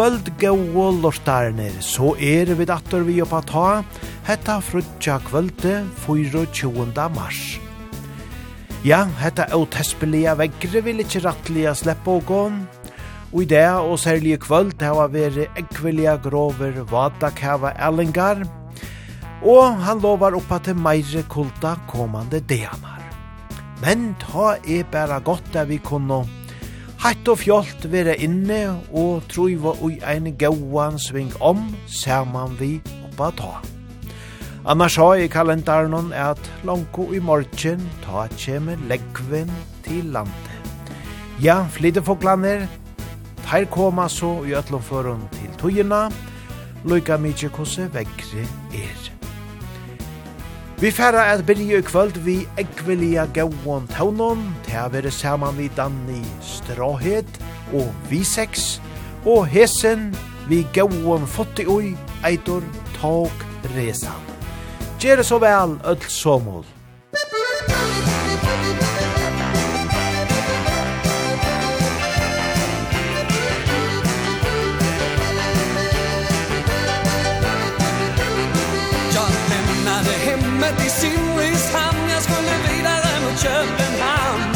kvöld gau lortarnir, så er vi dator vi oppa ta, hetta frutja kvölde 24. mars. Ja, hetta autespelia veggre vil ikkje rattlia sleppa og gå, Og i det og særlige kvöld hava veri ekvelia grover vada kava ellingar, og han lovar oppa til meire kulta komande deanar. Men ta er bæra godt at vi kunne Hatt og fjolt vera inne og truiva ui ein gauan sving om saman vi oppa ta. Annars har i kalendaren at langko i morgen ta kjeme leggven til landet. Ja, flytte foklaner, teir koma så i ötlom til tøyina, lykka mykje kose vekkri er. Vi færa at byrja i kvöld vi eggvilja gauon taunon, til a vere saman vi Danni Stråhed og vi seks, og hesen vi gauon fotti ui, eitor tåg resan. Gjere så vel, öll somol. i Simrishamn Jag skulle vidare mot Köpenhamn.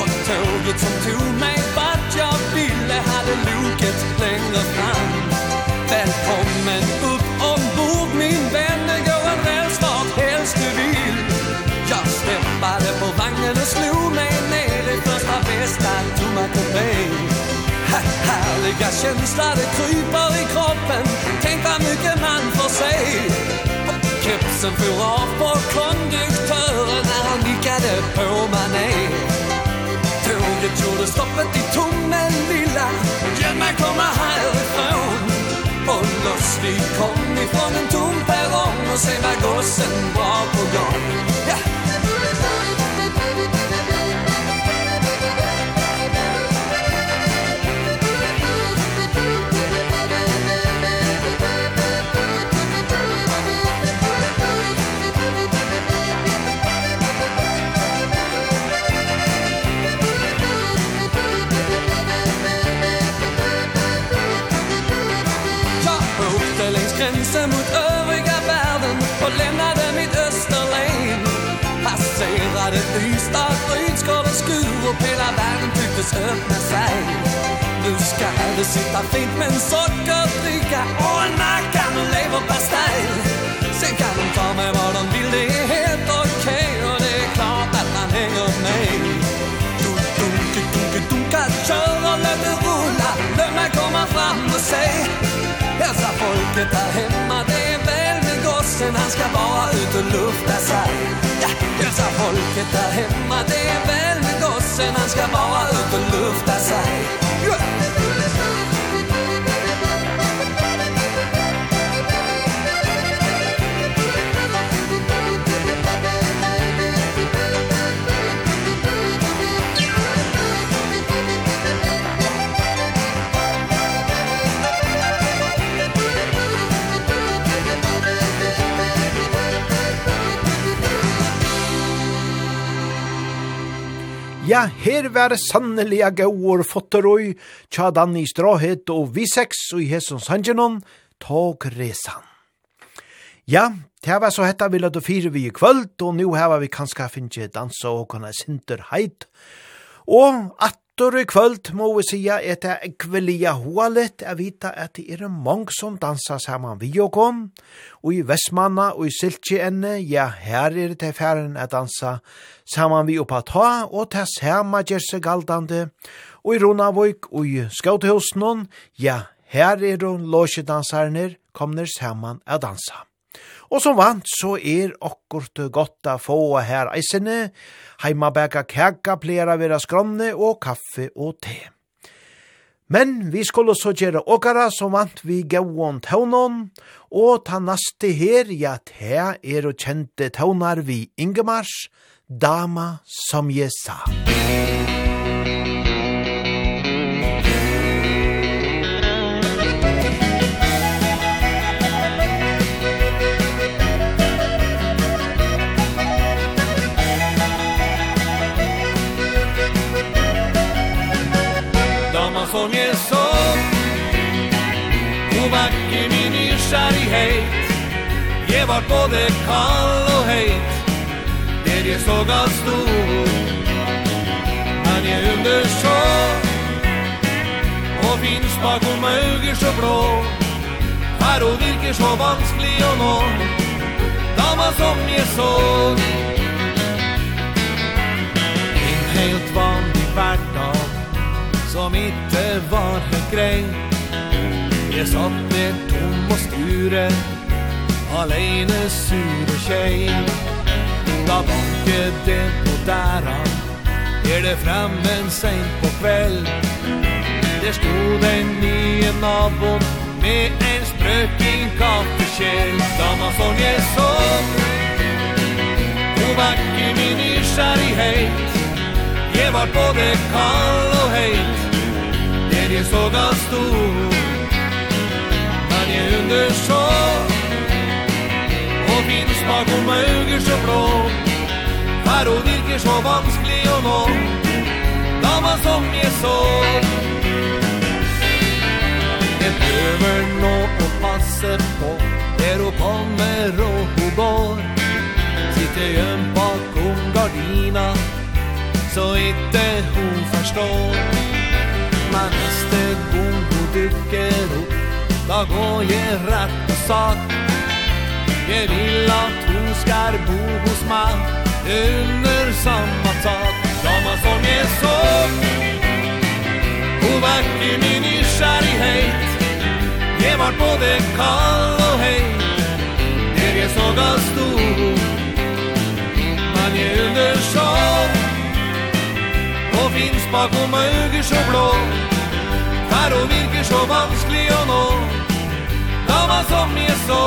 Och tåget som tog mig vart jag ville Hade loket längre fram. Välkommen upp ombord min vän Det går en räls vart helst du vill. Jag steppade på vagnen och slog mig ner I första bästa tomma kupé Härliga känslor det kryper i kroppen. Tänk vad mycket man får se som for av på konduktören när han nickade på mané Tåget gjorde stoppet i tommen lilla Hjälp mig komma härifrån Och loss vi kom ifrån en tom perrong Och se var gossen bra på gång Ja! Yeah! upp hela världen tycktes öppna sig. Nu ska det sitta fint med en sockerdricka Och en macka med leverpastej Sen kan de ta mig vad de vill, det är helt okej. Okay. Och det är klart att man hänger med. Du dunke, dunka, kör och låt det rulla. Låt mig komma fram och se. Hälsa folket där hemma, det är Lassen han ska bara ut och lufta sig. Ja, hälsa folket där hemma Det är väl med gossen. Han ska bara ut och lufta sig. Ja, Ja, her var sannelig sannelige gauur fotteroi, tja i strahet og vi seks og i hessons hangenon, tog resan. Ja, det var så hetta vi lødde fire vi i kvöld, og nu heva vi kanska finnje dansa og kona sinter heit. Og at Atter i kvöld må vi sija et det kvellia hoalet er vita at det er mange som dansar saman vi og kom, og i Vestmanna og i Siltje enne, ja, her er det færen at dansa saman vi oppa ta, og ta sama gjerse galdande, og i Ronavøyk og i Skautehusnån, ja, her er det låsjedansarner kommer saman at dansa. Og som vant så er okkurt godt å få her eisene, heimabæka kæka plera vera skronne og kaffe og te. Men vi skulle så gjøre åkara som vant vi gauon taunon, og ta naste her, ja, te er og kjente taunar vi Ingemars, Dama som jeg sa. Musikk såg allt stod. Han är undersåg Og finns bakom auger så blå. Her og virker så vanskelig å nå Dama som jeg såg. En helt vanlig hverdag Som ikke var helt grei Jeg satt der tom og sture Alene sur og tjej. Da banket det på däran Er det frem en sent på kveld? Der stod en nye en Med en sprøking kaffekäll Dama som jeg så Hun vakker min nysgärighet Jeg var både kall og heit Der jeg såg han stor. Men jag undersåg bakom øyger så blå. Her og virker så vanskelig å nå. Dama som jeg så. Jeg prøver nå å passe på. Der hun kommer og hun går. Sitter gjemt bakom gardina Så ikke hun forstår. Men neste gang hun dykker opp. Da går jeg rett og satt Jeg vil at hun skal bo hos meg Under samma tak. Kramas om jag såg Och vacker min nysgjerrighet. Jeg var både kall og hej Der jeg såg oss stod Men jeg underså. Og finns bakom ögon så blå Her og virker så vanskelig å nå. Da man som jeg så.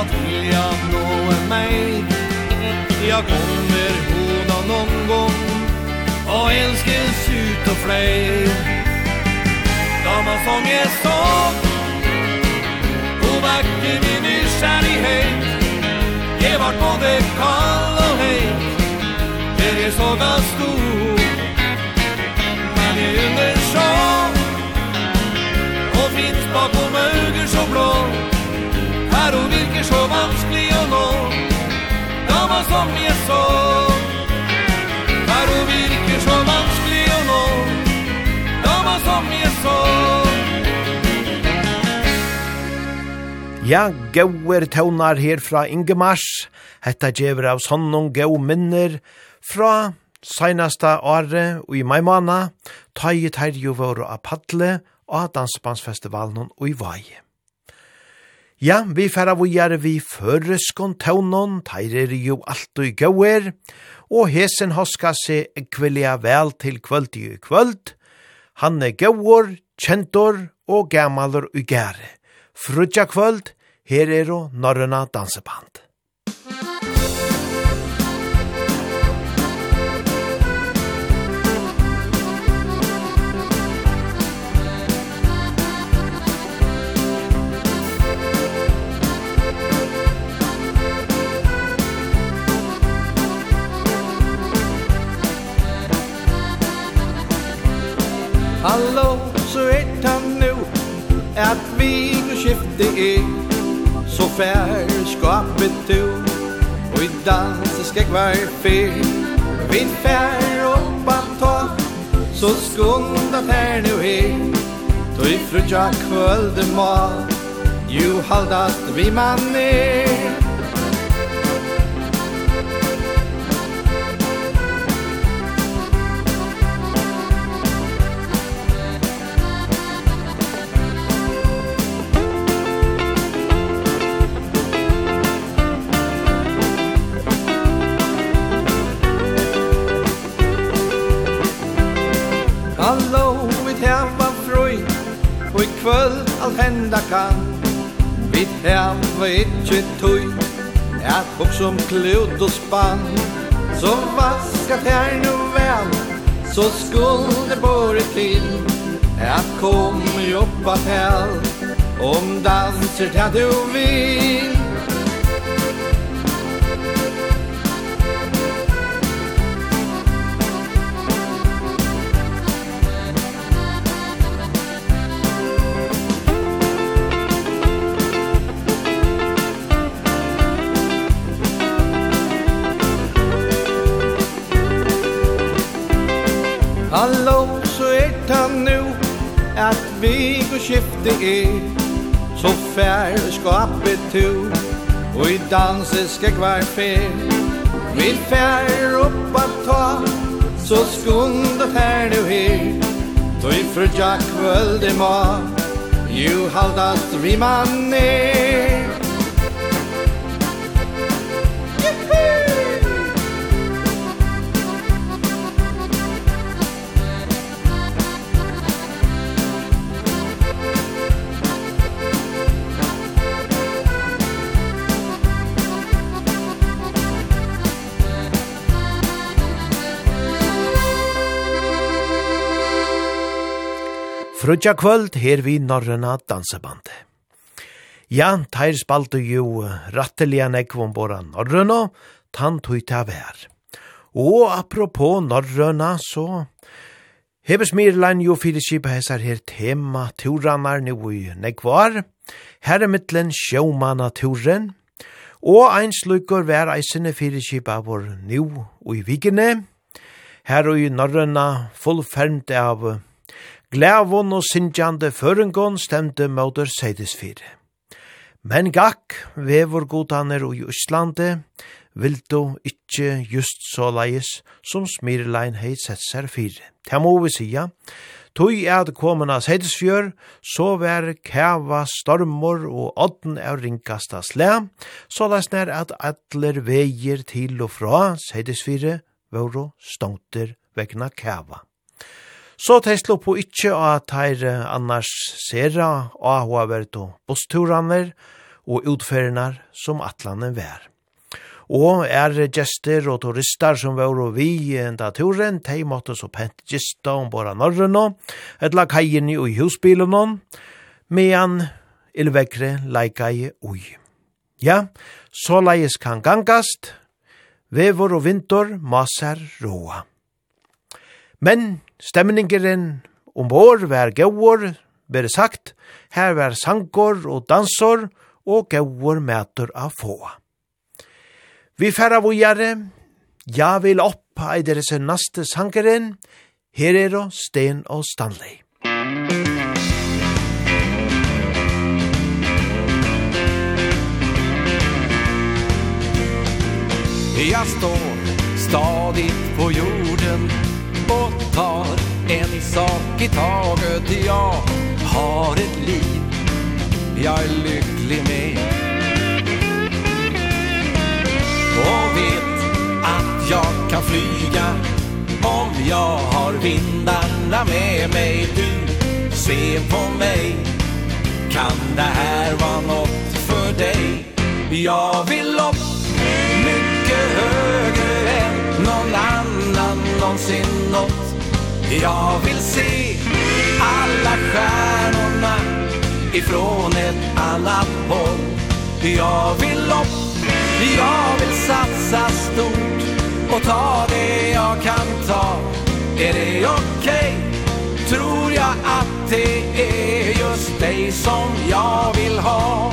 att vilja nå en mig. Jag kommer hoda någon gång Och älskes ut och flej Gammal sång är så Och vacker min nykärlighet Det vart både kall och hejt Det är så ganska stor. Man är under sjång Och finns bakom ögon så blå her hun virker så vanskelig å nå Dama som jeg så. Her hun virker så vanskelig å nå Dama som jeg så. Ja, gauer tøvnar her fra Ingemars Hetta gjever av sånnon gau minner Fra seinasta åre og i mai mana. ta i jo våre av padle og dansbandsfestivalen og i Vai. Ja, vi færa vujar vi føreskon tøvnon, teir er jo alt og gauer, og hesen hoska seg ekvelia vel til kvöld i kvöld. Han er gauer, kjentor og gamalur og gære. Frutja kvöld, her er jo norrøna danseband. Hallå, så vet det nu Att vinskifte är Så färskapet du. Och i dans ska kvar Vi Vid färg och ta Så skundat här nu är Då i frutja kvölde mat Jo haldat vi man är Hallo, vi tæva frøy Og i kvöld allt henda kan Vi tæva ikkje tøy Att hugg som klut og spann. Så vaska tær nu vel Så skuld bore til. Till kom jobba till Om danser till du vill Han låg så er det nu At vi går skifte er Så fær skapet appet Og i danset skal kvar fer Vi fær upp at ta Så skundet her nu her. Då i fru Jack völde ma Jo haldat vi man ner frutja kvöld her vi norrøna dansebande. Ja, teir spalte jo ratteliga nekvon bora norrøna, tann tui ta vær. Og apropos norrøna, så heves Mirlein jo fyrir skipa hessar her tema turanar nu i nekvar. Her er mittlen sjåmana turen, og ein slukur vær eisene fyrir skipa vår nu i vikene. Her og i norrøna fullfermt av Glævon og sinjande føringon stemte møter seidesfire. Men gakk, vevor godaner og i Íslandi, vil du ikkje just så leis som Smirlein heit sett seg fire. Det må vi sija, Tui er det av seidesfjør, så vær kæva stormor og odden av ringkasta slæ, så leis nær at atler veier til og fra seidesfire, vore stångter vegna kæva. Så tei på ikkje at teir annars sera og hva vært og bosturaner og utferinar som atlanen vær. Og er gester og turister som var og vi enda turen, de måtte så pent gista om bara norren og etla kajen i husbilen og medan ilvekre leikai ui. Ja, så leies kan gangast, vevor og vinter, maser, roa. Men stemningeren ombord var gauor, bere sagt, her var sankor og dansor, og gauor mætur av få. Vi færa vujare, ja vil opp ei deres naste sankeren, her er og Sten og Stanley. Jag står stadigt på jorden och tar En sak i taget Jag har ett liv Jag är lycklig med. Och vet att jag kan flyga Om jag har vindarna med mig Du se på mig Kan det här vara något för dig? Jag vill upp mycket högre än någon annan någonsin nått Jag vill se alla stjärnorna ifrån ett annat håll Jag vill upp, jag vill satsa stort och ta det jag kan ta Är det okej? Okay? Tror jag att det är just dig som jag vill ha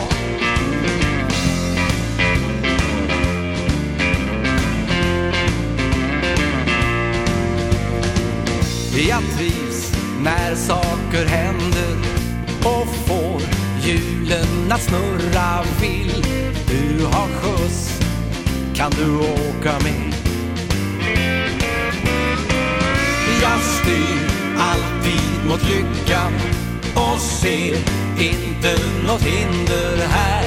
Jag trivs när saker händer Och får hjulen att snurra vill. Du har skjuts, kan du åka med? Jag styr alltid mot lyckan Och ser inte något hinder här.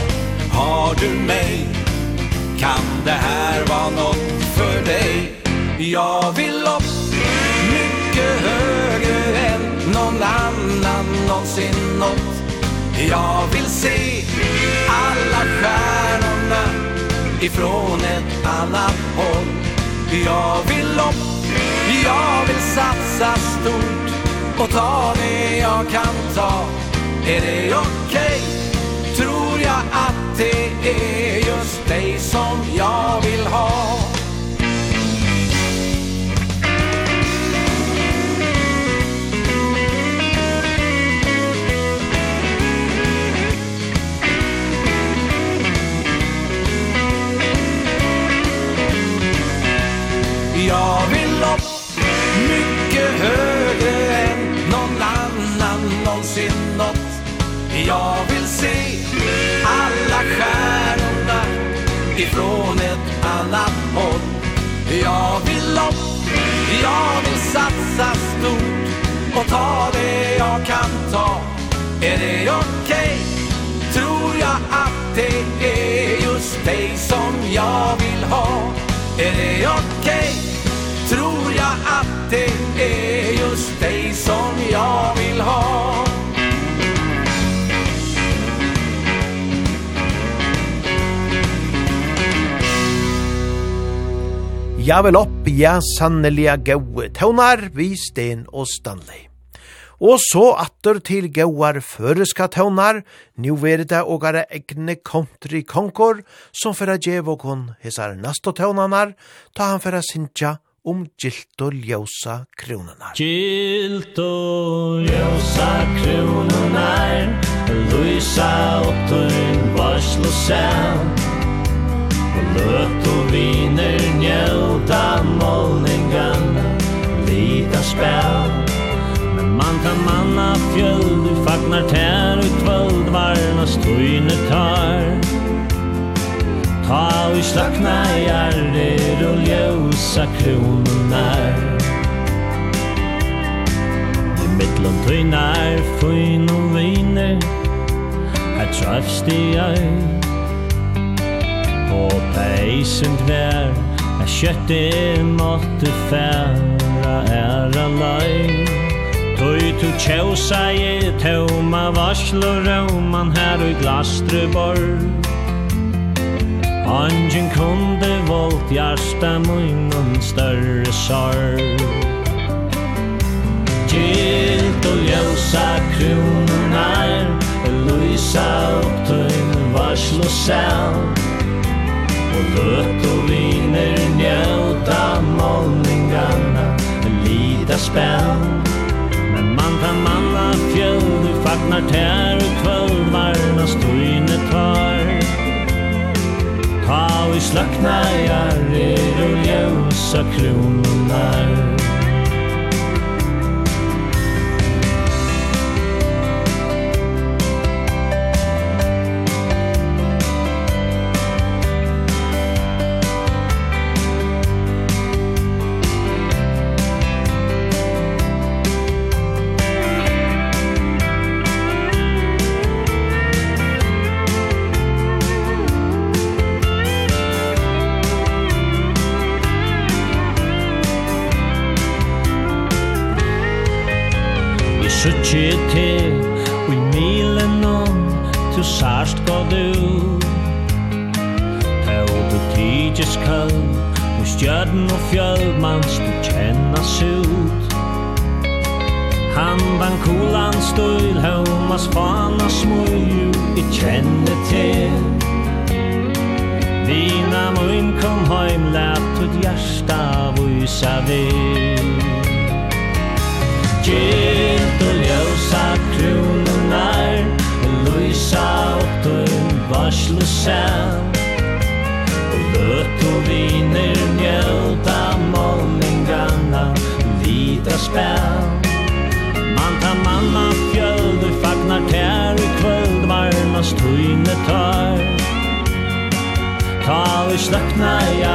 Har du mig Kan det här vara något för dig? Jag vill upp mycket högre än någon annan någonsin nått. Jag vill se alla stjärnorna ifrån ett annat håll. Jag vill upp, jag vill satsa stort och ta det jag kan ta. Är det okej, okay? tror jag att jag vill se alla stjärnorna ifrån ett annat håll Jag vill upp, jag vill satsa stort och ta det jag kan ta Är det okej? Okay? Tror jag att det är just dig som jag vill ha Är det okej? Okay? Tror jag att det är just dig som jag vill ha Ja vel opp, ja sanneliga gaue tøvnar, vi Sten og Stanley. Og så atter til gauar føreska tøvnar, nu er det ågare egne country konkor, som fyrra djev og hon hesar nasto tøvnanar, ta han fyrra sintja om gilt og ljósa kronunar. Gilt og ljósa kronunar, lysa og til varslo sound, Bløt og viner njøta målningan Lita spel Men man kan manna fjöld Du fagnar tär ut völd Varna støyne tar Ta i slakna gjerder Og ljósa kronar I mittlom tøynar Fyn og viner Her trafst i øy Og peisen knær Er kjøttet måtte færa er alai Tøy tu tjausa i tøma varslo rauman her og i glastruborg Angen kunde volt hjärsta munnen større sorg. Gilt og ljósa kronor nær Lysa opp tøymen varslo selv Og løt og viner njauta målningarna En lita spel Men man kan manna fjell Du fagnar tær og kvöldvarna Stryne tar Ta vi slakna jarir og ljösa kronar Søtje te Og i milen om Tu sarst gå du Ta og du tidjes kall Og stjørn og fjall Mans du kjennas ut Handan kulan støyl Haumas fana smøy I kjenne te Vina mun kom heim Lætt ut hjärsta Vysa vil Gilt og ljósa krununar Og lysa opp døgn varslu sæl Og løt og viner njóta målningarna Vita spæl Man ta manna fjöldur fagnar tær i kvöld Varmast tøyne tar Ta vi slakna i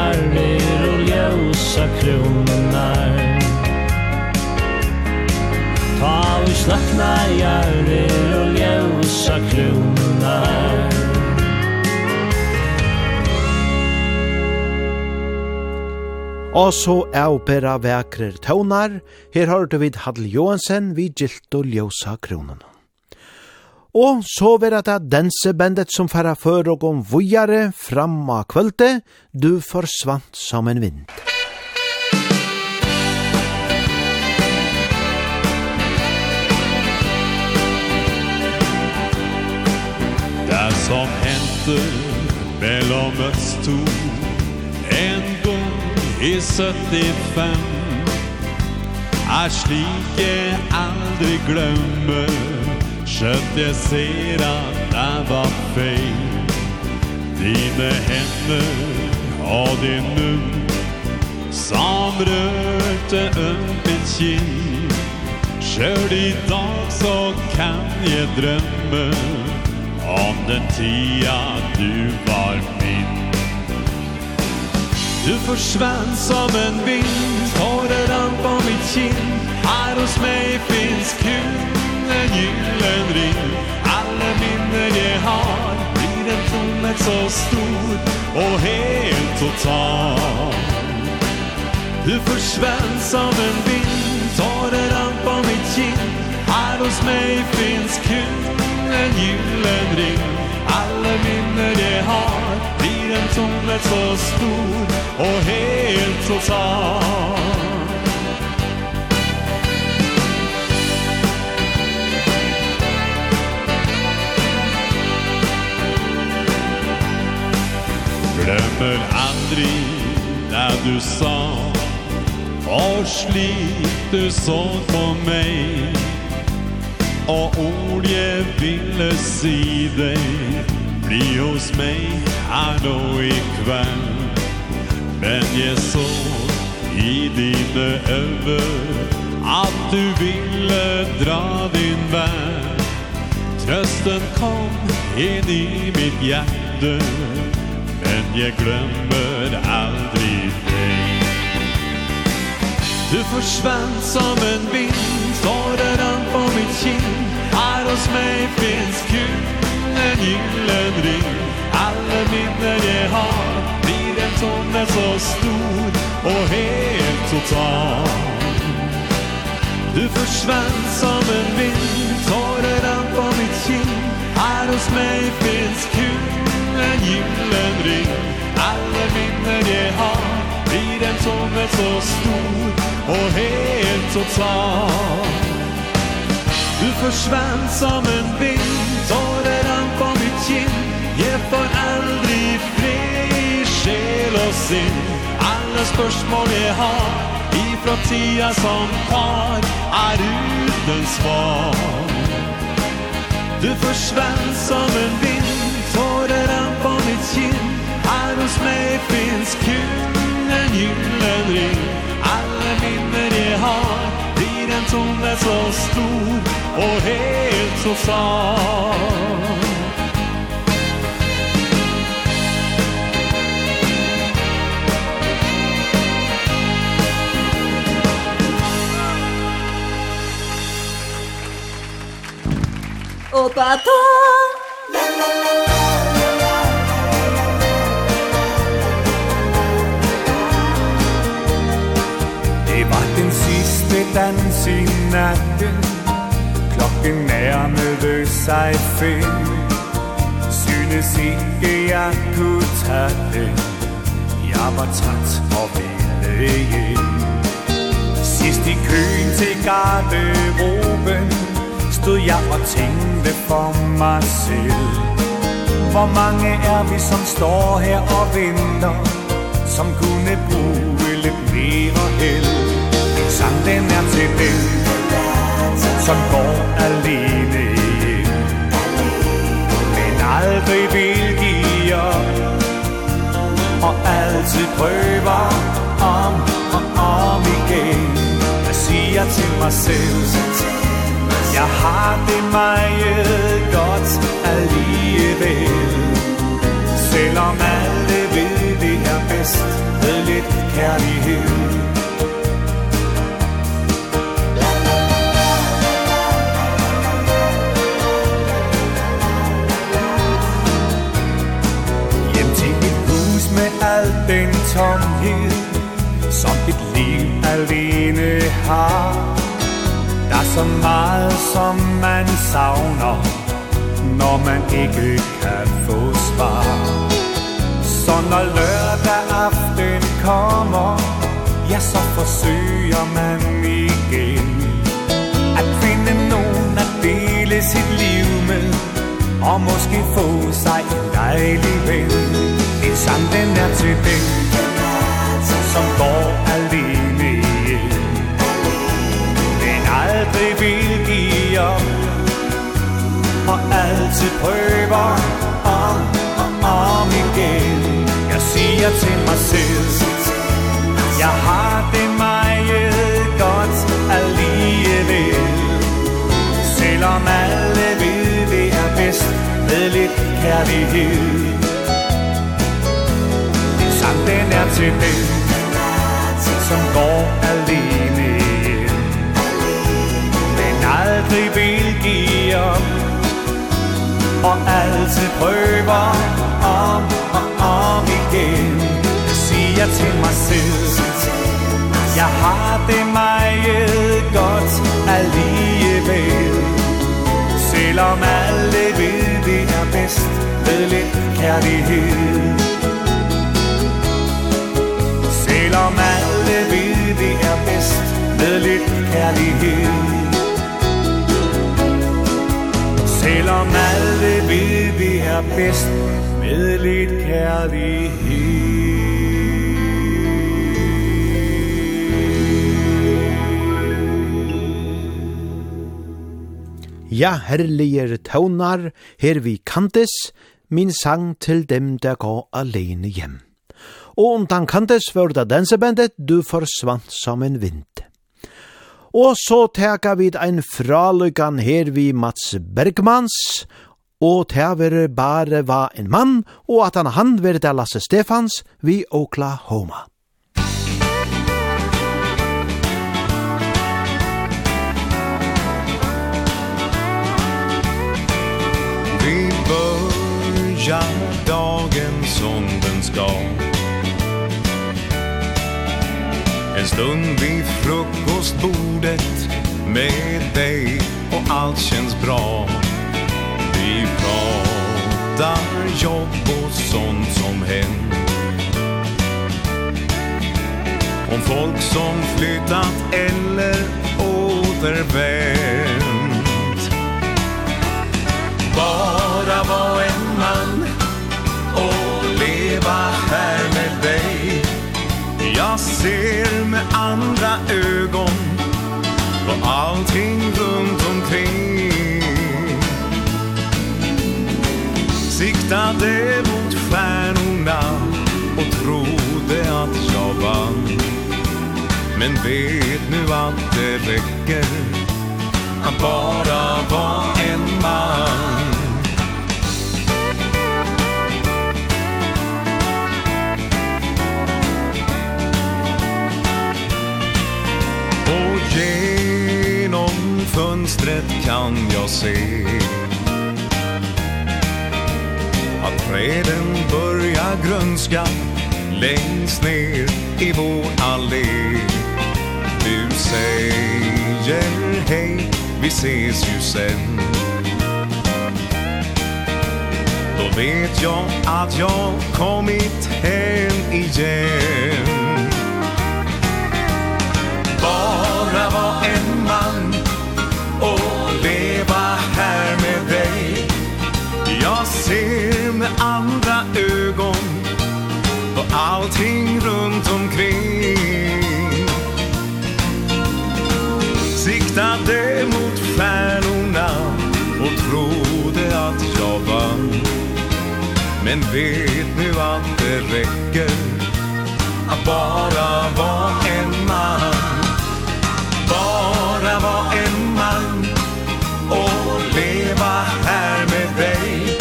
og ljósa krununar Ta vi slakna gjerrir og ljósa krunar Og så er bera vekrer tøvnar. Her har du vid Hadl Johansen vid gilt og ljósa kronen. Og så vera det dansebandet som færa før og om vujare fram av kvölde, du forsvant som en vind. som hände mellom oss to En gång i 75 Er slik jeg aldri glömmer. Skjønt jeg ser at det var feil Dine hender og din munn Som rørte øm en kinn Kör i dag så kan jeg drømme Om den tia du var min. Du försvann som en vind Tårer rann på mitt kind. Här hos mig finns kul En gyllen ring. Alla minner jag har Blir en tomhet så stor Och helt total. Du försvann som en vind Tårer rann på mitt kind. Här hos mig finns kul en gyllen ring. Alle minner jeg har. Blir en tomhet så stor Og helt total. Glömmer aldrig när du sa Og slik du såg på mig. Og ord jeg ville si deg Bli hos meg her nå i kveld. Men jeg så i dine øve At du ville dra din vær Trøsten kom inn i mitt hjerte Men jeg glemmer aldri deg. Du forsvann som en vind For en på mitt kinn Her hos meg finns Gud en gyllen ring. Alle minner jeg har Blir en tomme så stor Og helt total. Du forsvann som en vind Tårer an på mitt kinn Her hos meg finns Gud en gyllen ring. Alle minner jeg har Blir en tomme så stor Og helt total. Du försvann som en vind Tårer rann på mitt kind Jag får aldrig fri Själ och sinn Alla spörsmål jag har Ifrån tida som tar Är utan svar. Du försvann som en vind Tårer rann på mitt kind Här hos mig finns kul En gyllen ring. Alla minner jag har Blir en tomhet så stor og helt så sann Og bata! Det var den siste dans i natten klokken nærmede møter seg feil Synes ikke jeg kunne ta det. Jeg var træt og ville hjem. Sidst i køen til garderoben Stod jeg og tænkte for mig selv. Hvor mange er vi som står her og venter Som kunne bruge lidt mere held? En sang den er til dem som går alene. Hjem Men aldrig vil give op Og altid prøver om og om igen. Jeg siger til mig selv Jeg har det meget godt alligevel. Selvom alle ved det er bedst Med lidt kærlighed. ensomhed Som dit liv alene har Der er så meget som man savner Når man ikke kan få svar. Så når lørdag aften kommer Ja, så forsøger man igen At finde nogen at dele sit liv med Og måske få sig en dejlig ven. En sang den er til dem som går alene. Hjem Men aldrig vil give op Og altid prøver om og om igen. Jeg siger til mig selv Jeg har det meget godt alligevel. Selvom alle ved det er bedst Med lidt kærlighed. Sang den er til det som går alene. Hjem Men aldrig vil give op Og altid prøver om og om igen. Siger til mig selv. Jeg har det meget godt alligevel. Selvom alle ved det er bedst Ved lidt kærlighed. Selvom alle det er bedst med lidt kærlighed Selvom alle ved det er bedst med lidt kærlighed Ja, herlige tøvnar, her vi kantes, min sang til dem der går alene hjem og undan kantes var det dansebandet Du forsvant som en vind. Og så teka vi ein fraløykan her vi Mats Bergmans, og tever bare var en mann, og at han han var det Lasse Stefans vi Oklahoma. Vi börjar dagen som den ska En stund vid frukostbordet Med dig och allt känns bra. Vi pratar jobb och sånt som hänt. Om folk som flyttat eller återvänt. Bara tittade mot stjärnorna och trodde att jag vann. Men vet nu att det räcker Han bara var en man. Och genom fönstret kan jag se Träden börjar grönska Längst ner i vår allé. Du säger hej, vi ses ju sen. Då vet jag att jag kommit hem igen. Bara var en allting runt omkring. Siktade mot stjärnorna och trodde att jag vann. Men vet nu att det räcker att bara vara en man. Bara vara en man och leva här med dig.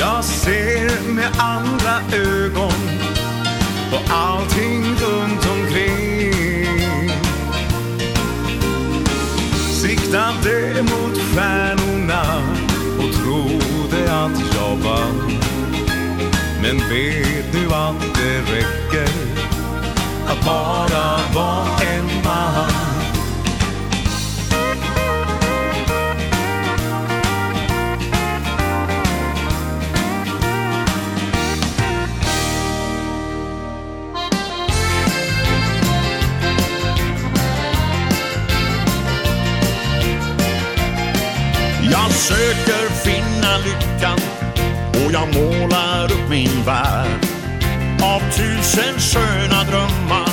Jag ser med andra ögon på allting runt omkring. Siktade mot stjärnorna och trodde att jag vann. Men vet nu att det räcker att bara vara en försöker finna lyckan Och jag målar upp min värld. Av tusen sköna drömmar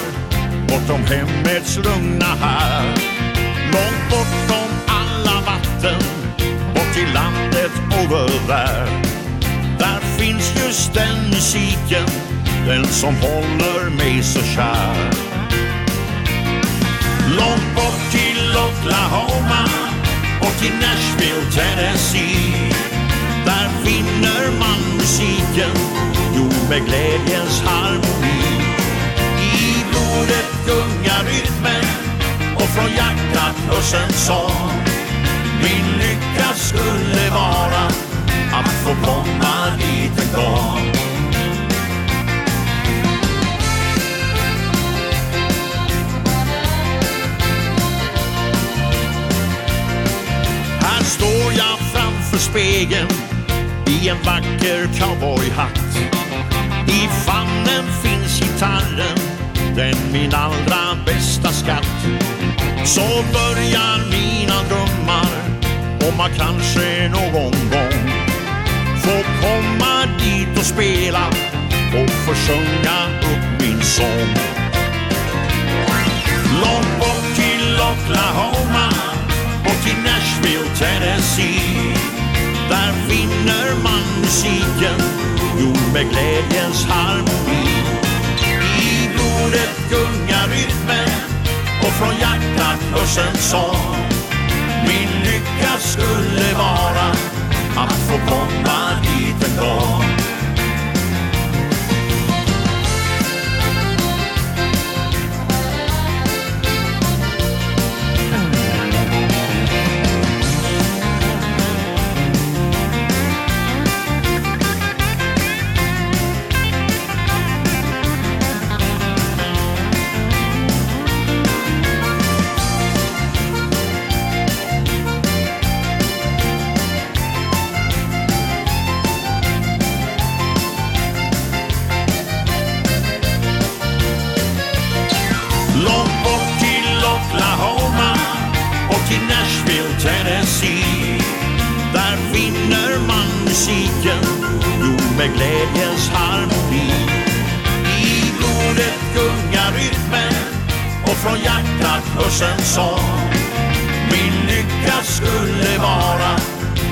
Bortom hemmets lugna här. Långt bortom alla vatten Bort till landet over där Där finns just den musiken Den som håller mig så kär. Långt bort till Oklahoma och i Nashville, Tennessee Där finner man musiken. Jo, med glädjens harmoni. I blodet gungar rytmen och från hjärtat hörs en sång. Min lycka skulle vara att få komma dit en gång. Står jag framför spegeln I en vacker cowboyhatt. I famnen finns gitarren Den min allra bästa skatt. Så börjar mina drömmar Om man kanske någon gång Få komma dit och spela Och försjunga upp min sång. Långt bort till Oklahoma Och i Nashville, Tennessee. Där finner man musiken Jo, med glädjens harmoni. I blodet gungar rytmen och från hjärtat hörs en sång. Min lycka skulle vara att få komma dit en gång. glädjens harmoni I. Blodet gungar rytmen och från hjärtat hörs en sång. Min lycka skulle vara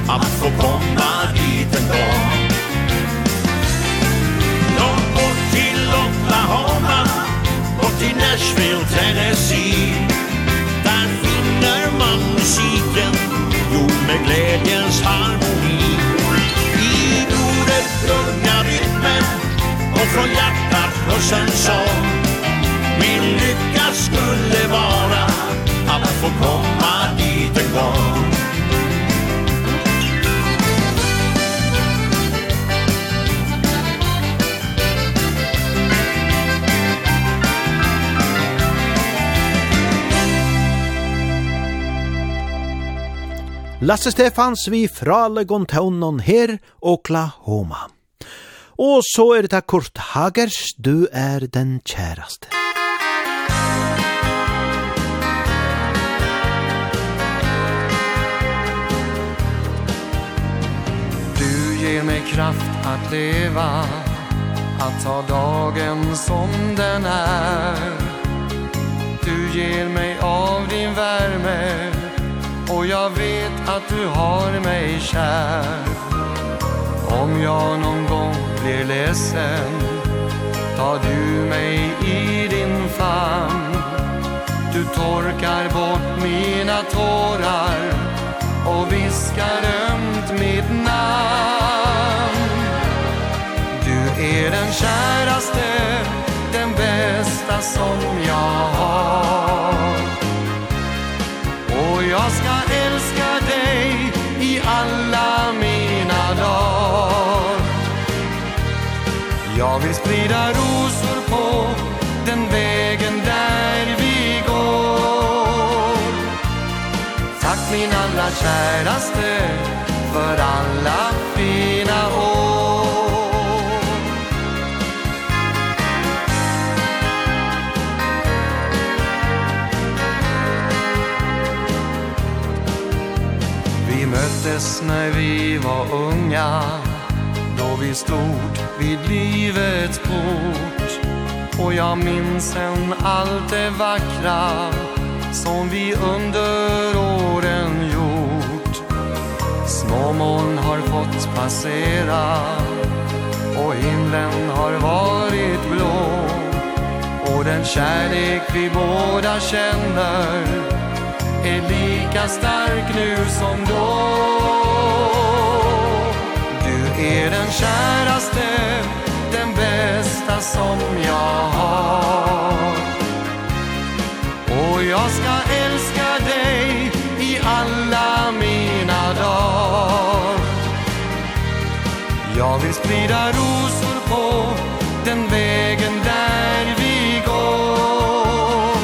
att få komma dit en dag Långt bort till Oklahoma, bort till Nashville, Tennessee. Där finner man musiken, Jo, med glädjens harmoni självsjunga rytmen och från hjärtat hörs en sång. Min lycka skulle vara att få komma Lasse Stefans vi fraleg om her, Oklahoma. Og så er det Kurt Hagers, du er den kjæraste. Du ger mig kraft att leva, att ta dagen som den är. Du ger mig av din värme, Och jag vet att du har mig kär. Om jag någon gång blir ledsen Tar du mig i din famn. Du torkar bort mina tårar Och viskar ömt mitt namn. Du är den käraste Den bästa som jag har. Jag vill sprida rosor på den vägen där vi går. Tack min allra käraste för alla fina år. Vi möttes när vi var unga vi stod vid livets port. Och jag minns än allt det vackra Som vi under åren gjort. Små moln har fått passera Och himlen har varit blå. Och den kärlek vi båda känner Är lika stark nu som då. Du är käraste Den bästa som jag har. Och jag ska älska dig I alla mina dagar. Jag vill sprida rosor på Den vägen där vi går.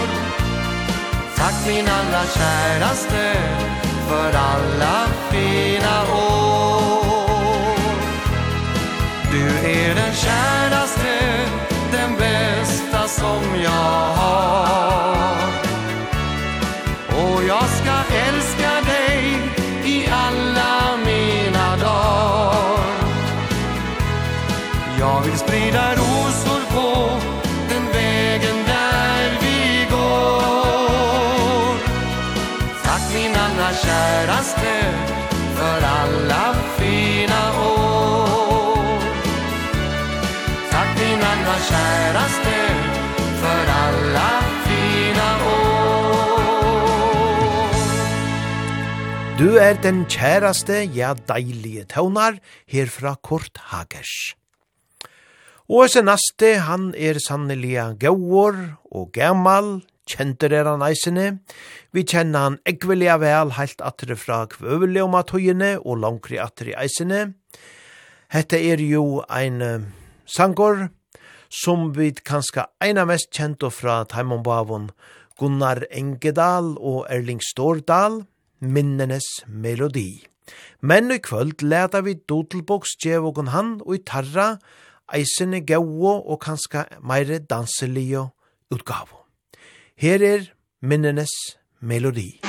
Tack min allra käraste För alla Du er den kjæraste, ja deilige tøvnar, herfra Kurt Hagers. Og så naste, han er sanneliga gauor og gammal, kjenter er han eisene. Vi kjenner han ekvelia vel heilt atre fra kvøvelig om atøyene og langkri atre eisene. Hette er jo ein sangor som vi kanskje eina mest kjent fra Taimon Bavon, Gunnar Engedal og Erling Stordal minnenes melodi. Men i kvöld leta vi dodelboks djevokon han og i tarra eisene gauo og kanska meire danselio utgavo. Her er minnenes melodi.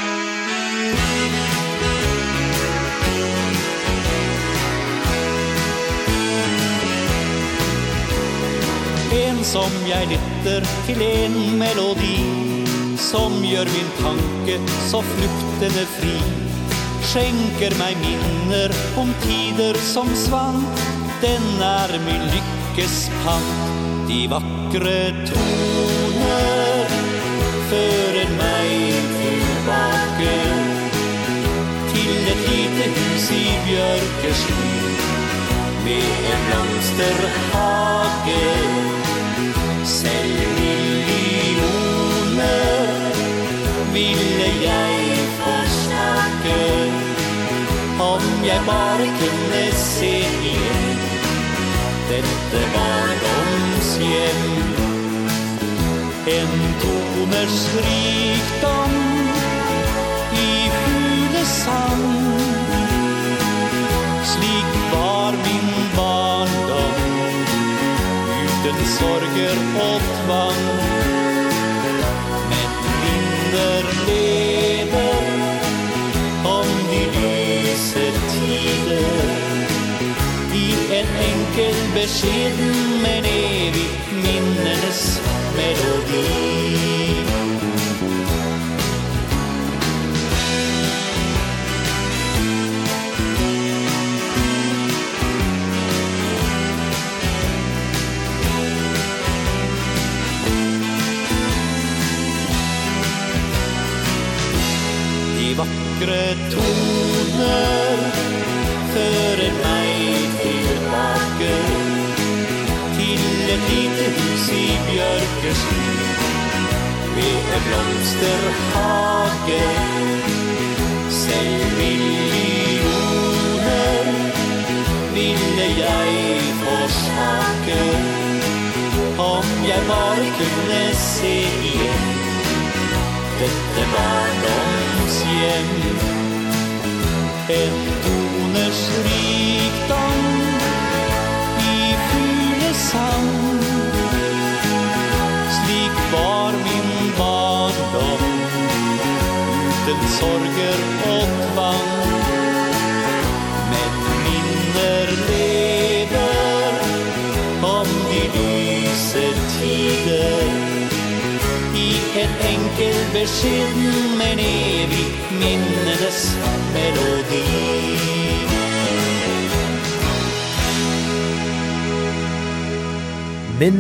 En som jeg lytter til en melodi som gör min tanke så flyktende fri. Skjenker meg minner om tider som svann. Den är min lyckes pant De vakre toner fører meg tilbake Til et lite hus i bjørkesky Med en blomsterhage. Sälj ville jeg forsnakke Om jeg bare kunne se igjen. Dette barndomshjem En toners rikdom I fuglesang Slik var min barndom Uten sorger og tvang. beskeden men evig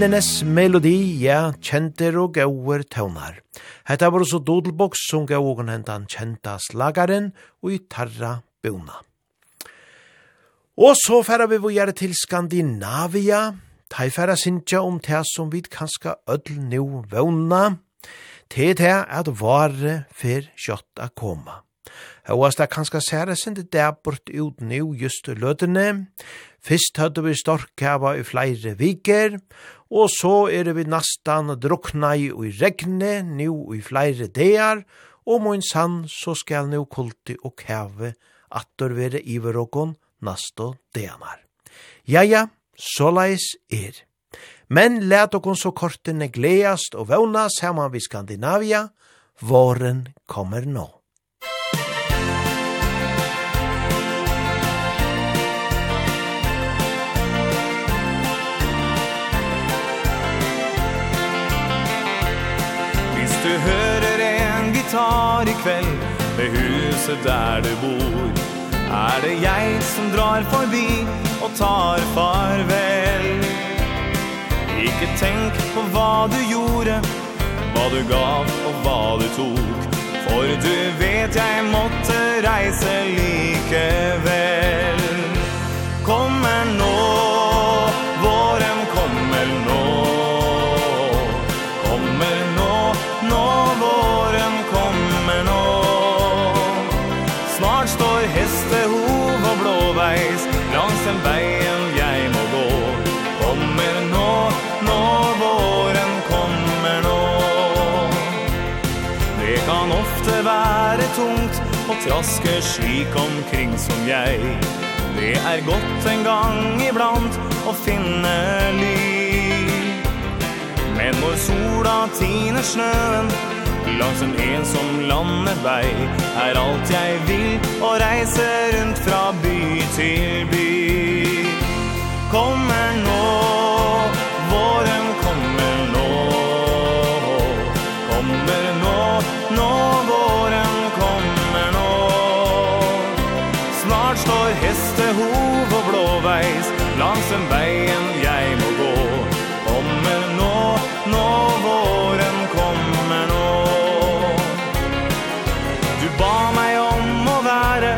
Minnenes melodi, ja, kjenter og gauer tøvnar. Hetta var også dodelboks som gav og hentan kjenta slagaren og i tarra bøna. Og så færa vi vågjere til Skandinavia, ta i færa sinja om det som vi kanska ødel nu vøvna, til det at vare fyr kjøtt a koma. Hauast det kanska særa sindi dæbort ut nu just løtene. Fyrst høyde vi storkava i flere viker, Og så er vi nastan drukna i og i regne, nu i flere dear, og mun sann så skal nu kulti og kæve attor vere iverokon nasto deanar. Ja, ja, såleis er. Men let okon så kortene gleast og vevna saman vi Skandinavia, våren kommer nå. du hører en gitar i kveld Ved huset der du bor. Er det jeg som drar forbi og tar farvel? Ikke tenk på hva du gjorde Hva du gav og hva du tok. For du vet jeg måtte reise likevel. trasker slik omkring som jeg. Det er godt en gang iblant å finne ly Men når sola tiner snøen Langs en ensom landevei Er alt jeg vil å reise rundt fra by til by. Kommer nå den veien jeg må gå. Kommer nå, nå våren kommer nå. Du ba meg om å være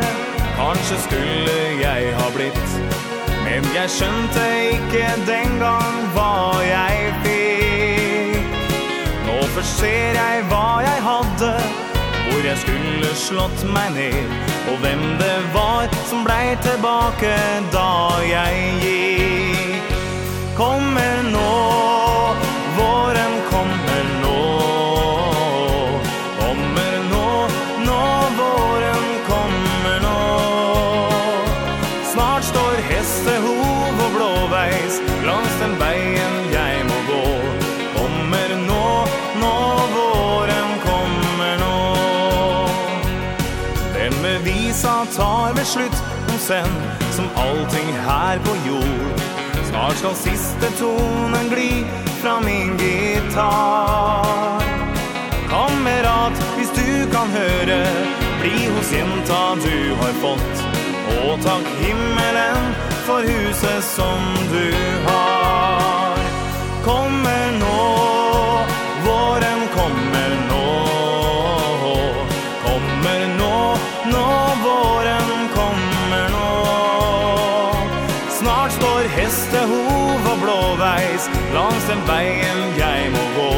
Kanskje skulle jeg ha blitt. Men jeg skjønte ikke den gang hva jeg fikk. Nå først ser jeg hva jeg hadde hvor jeg skulle slått meg ned Og hvem det var som blei tilbake da jeg gikk. Kommer nå sen som allting här på jord. Snart skal siste tonen gli Fra min gitar Kamerat, hvis du kan høre Bli hos jenta du har fått. Og takk himmelen for huset som du har. Kommer nå den veien jeg må gå.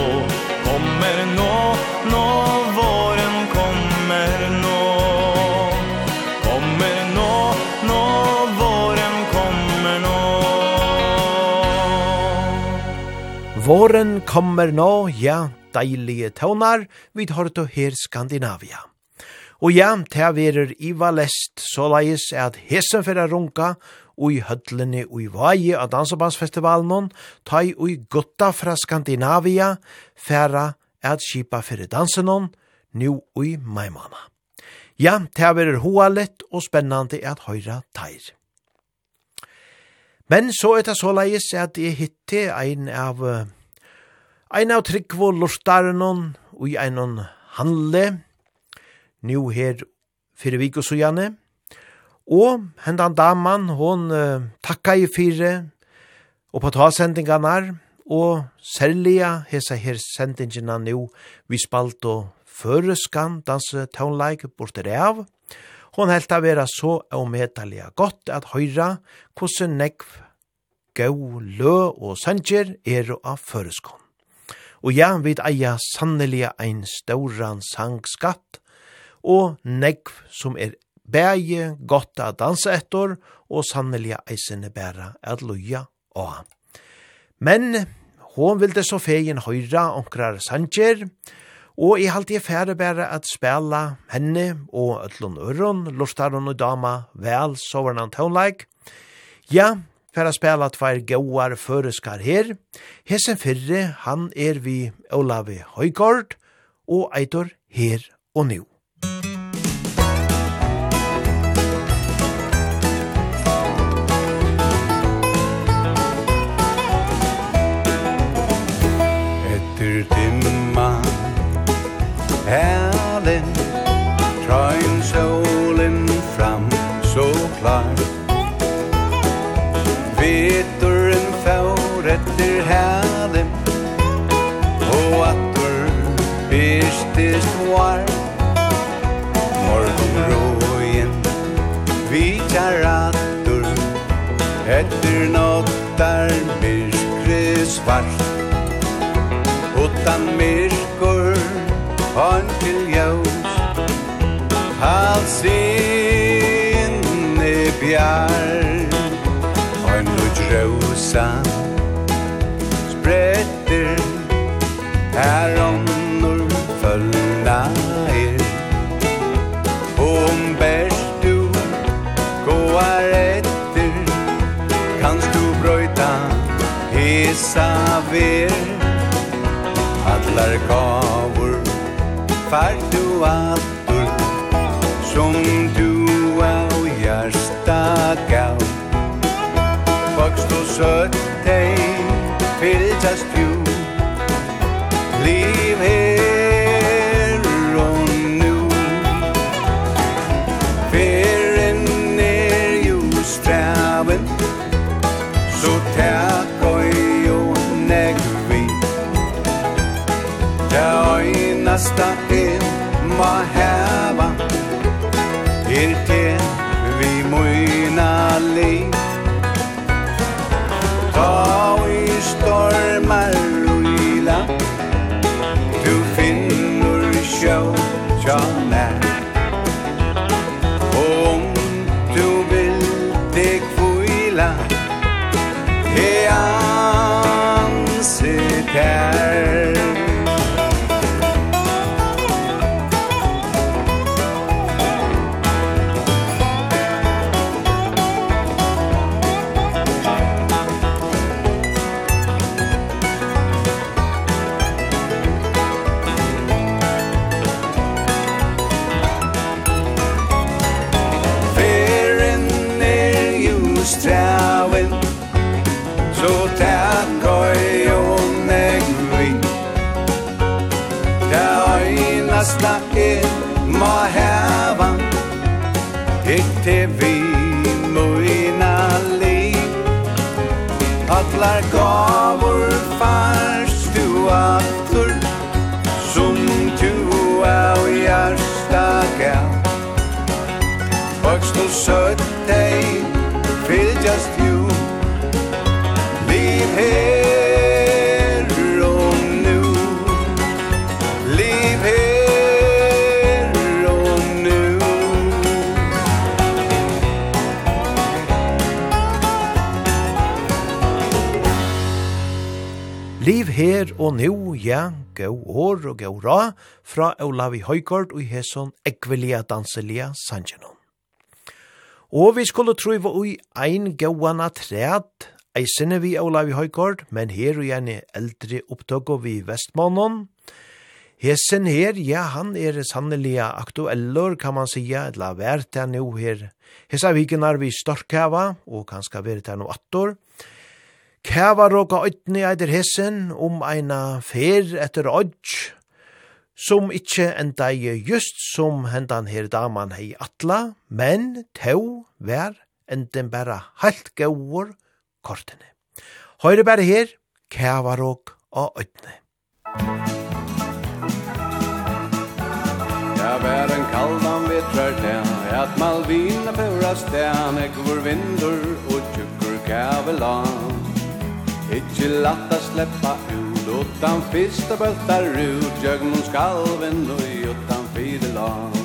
Kommer nå, nå, våren kommer nå. Kommer nå, nå, våren kommer nå. Våren kommer nå, ja, deilige tøvnar, vi tar til her Skandinavia. Og ja, det verer i Valest, så leis at hesen fyrir runka, ui hødlene i vaje av Dansebandsfestivalen, tai ui gutta fra Skandinavia, færa at skipa fyrir dansen, nu ui maimana. Ja, det er hoalet og spennande at høyra teir. Men så er det såleis at jeg hitte ein av ein av Tryggvo lortaren og ein Handle, nu her fyrir vik og sujane, Og hendan daman, hon uh, takka i fire, og på ta sendingarna, og særliga hesa her sendingina nu, vi spalt og føreskan danse tånleik borte av. Hon helt av vera så omedaliga godt at høyra hvordan nekv gau lø og sanger er av føreskon. Og ja, vi eia sannelig ein stauran sangskatt, og negv som er bæje gott at dansa etter, og sannelig eisene bæra at loja og Men hon vilde så fegin høyra onkrar sanger, og i halte jeg færre bæra at spela henne og ætlun øron, lortaron og dama vel sovernan tånleik. Ja, færre spela tvær gauar føreskar her. Hesen fyrre, han er vi Olavi Høygård, og eitor her og nu. utan myrkur Hön til ljós. Halsin i bjar Hön ut rosa Spretter Här onnor följna er. Om bärs du Gåar etter Kanst du bröjta Hesa ver? allar kavor Fær du atur Som du av hjärsta gav Vokst og søtt deg Fylltast hjarta in ma head Allar gavur fars du aftur Som tu av hjarsta gav Vöxt og søg her og nu, ja, gå år og gå ra, fra Olavi Høygård og Heson ekvelia danselia sanjenon. Og vi skulle truiva ui ein gauana træd, eisene vi Olavi Høygård, men her og gjerne eldre opptøk vi Vestmannen. Hesen her, ja, han er sannelig aktueller, kan man sija, eller vært han jo her. Hesa vikinar vi storkhava, og kanska vært han og attor. Kævaroka øytni eitir hessen om eina fer etter odds, som ikkje enda i just som hendan her daman hei atla, men tau vær enden bæra halt gauur kortene. Høyre bæra her, kævarok og øytni. Ja, vær en kaldan vitrar den, at malvina pura stan, ekvor vindur og tjukkur kævelan. Ikki latta sleppa ut Utan fyrsta bøltar ut Jögnum skalven og utan fyrelag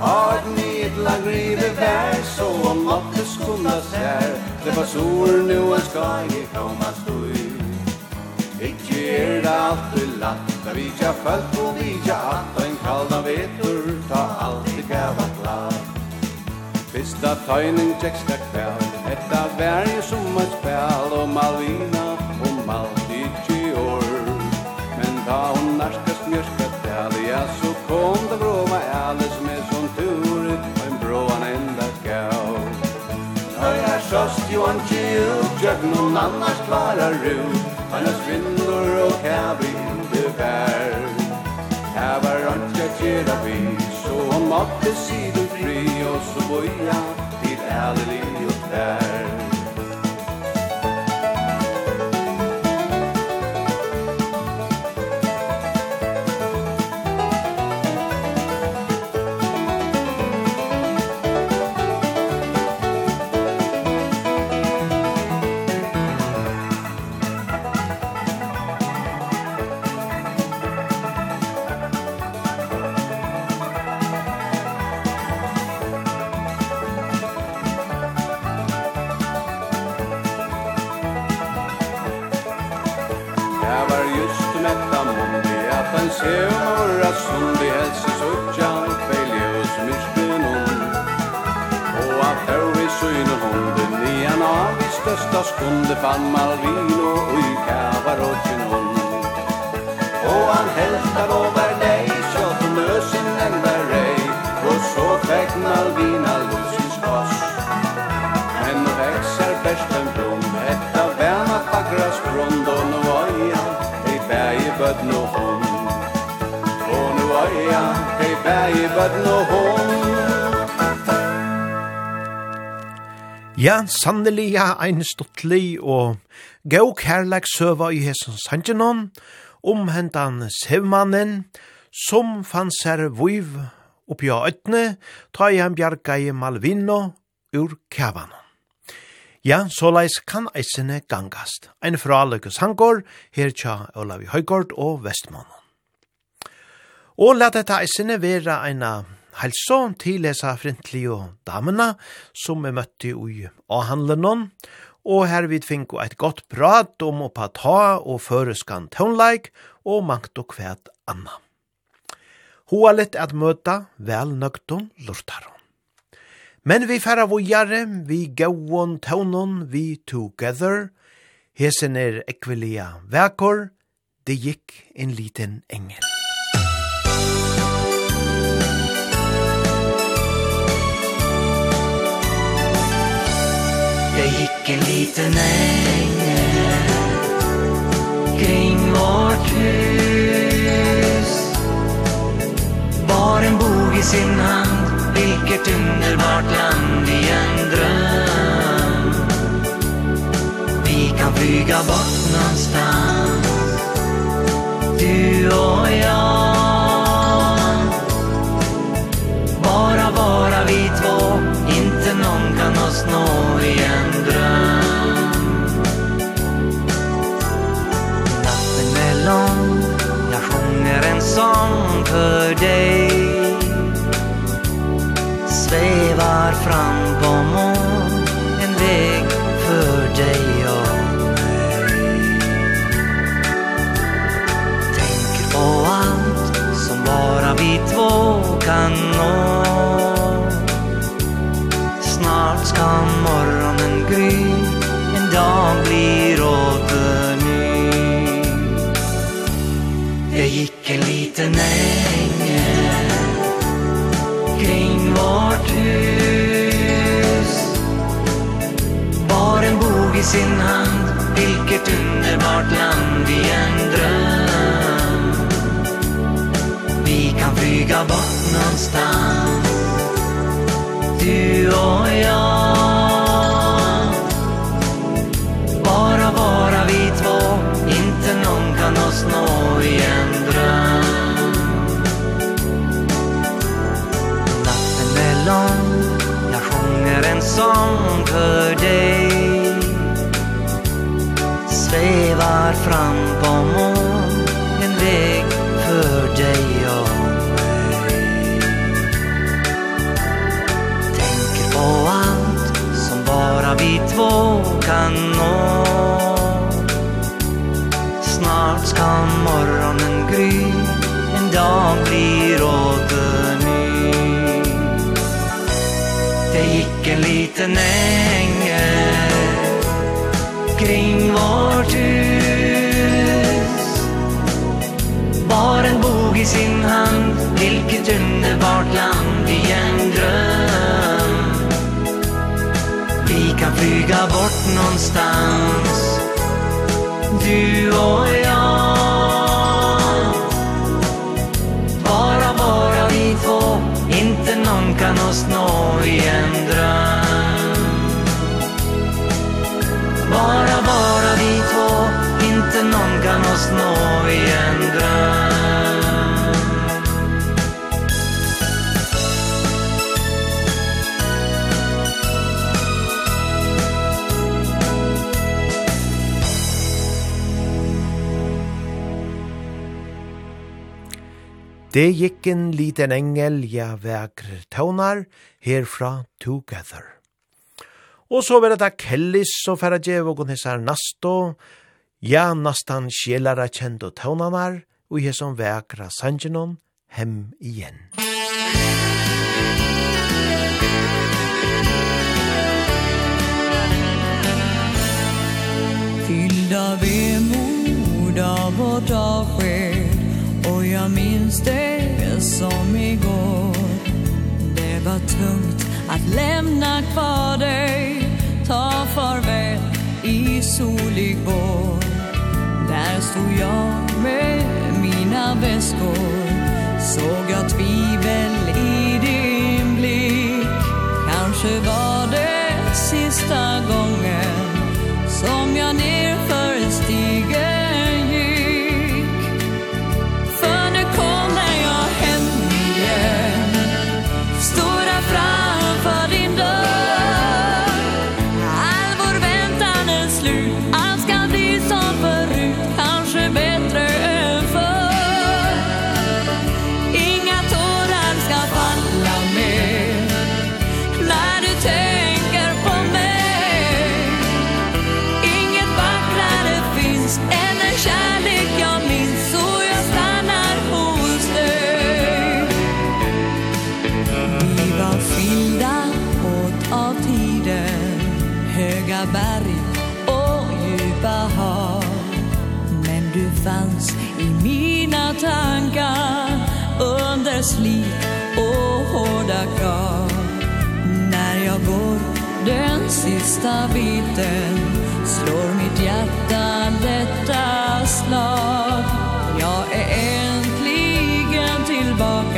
Har et nedlag rive vær Så om måtte skundas sær Det var sol nu en ska i komma stoj Ikke er det alltid latt Da vi tja følt og vi tja at En kalda vetur Ta alltid gava klart Fyrsta tøyning tjeksta kväll Etta vær i ett spel Om all Da hon narska mjörska tali Ja så kom det gråma Alice med som tur Og en bråan enda gav Når jeg sjåst jo han tjil Jag noen annars klarar ru Hannes vinnor og kabi Det bär Här var röntja tjera vi Så hon måtte sidor fri Og så boja Tid ärlig och där största skunde fann Malvino i Kavarotjenon Och han hälsar över dig så att hon lösen enda dig Och så fick Malvina lösens kost Men nu växer bärsten från Hetta värna fackras från Och nu var jag i berg bödn och hon Och nu var jag i berg bödn och hon Ja, sannelig ja, ein stuttlig og gau kærleik søva i hesen sanjenon om hentan sevmannen, som fann sær vuiv oppi av øtne, ta i han bjarga i Malvino ur kavanon. Ja, såleis kan eisene gangast. Ein fraløyke sangor, her tja Olavi Høygård og Vestmånen. Og la dette eisene være eina Halsson til lesa frintli og damena som er møtti ui avhandlenon, og her vid finko eit godt prat om oppa ta og føreskan tøvnleik og mangt og kvæt anna. Hoa litt at møta vel nøgton lortaron. Men vi færa vojare, vi gauon tøvnon, vi together, hesen er ekvelia vekor, det gikk en liten engel. det gick en liten ängel Kring vårt hus. Bar en bog i sin hand Vilket underbart land i en dröm. Vi kan flyga bort någonstans Du och jag. Bara vara vid song per day Svevar fram på mån En väg för dig och mig. Tänker på allt som bara vi två kan nå. Snart ska morgon i sin hand Vilket underbart land i en dröm. Vi kan flyga bort någonstans Du och jag. Bara vara vi två Inte någon kan oss nå i en dröm. Natten är lång Jag sjunger en sång för dig strevar fram på mål En väg för dig och mig. Tänker på allt som bara vi två kan nå. resa bort någonstans. Du och jag. Bara, bara vi två. Inte någon kan oss nå i en dröm. Bara, bara vi två. Inte någon kan oss nå Det gikk en liten engel, ja, vekre tøvnar, herfra together. Og så var det da Kellis og færa djevågon hessar nasto, ja, nastan sjelara kjendo tøvnanar, og hesson vekra sangenon hem igjen. Fylda vemod av vårt avsked jag minns det som igår. Det var tungt att lämna kvar dig. Ta farväl i solig vår Där stod jag med mina väskor. Såg jag tvivel i din blick. Kanske var tankar under slit och hårda krav. När jag går den sista biten slår mitt hjärta detta slag. Jag är äntligen tillbaka.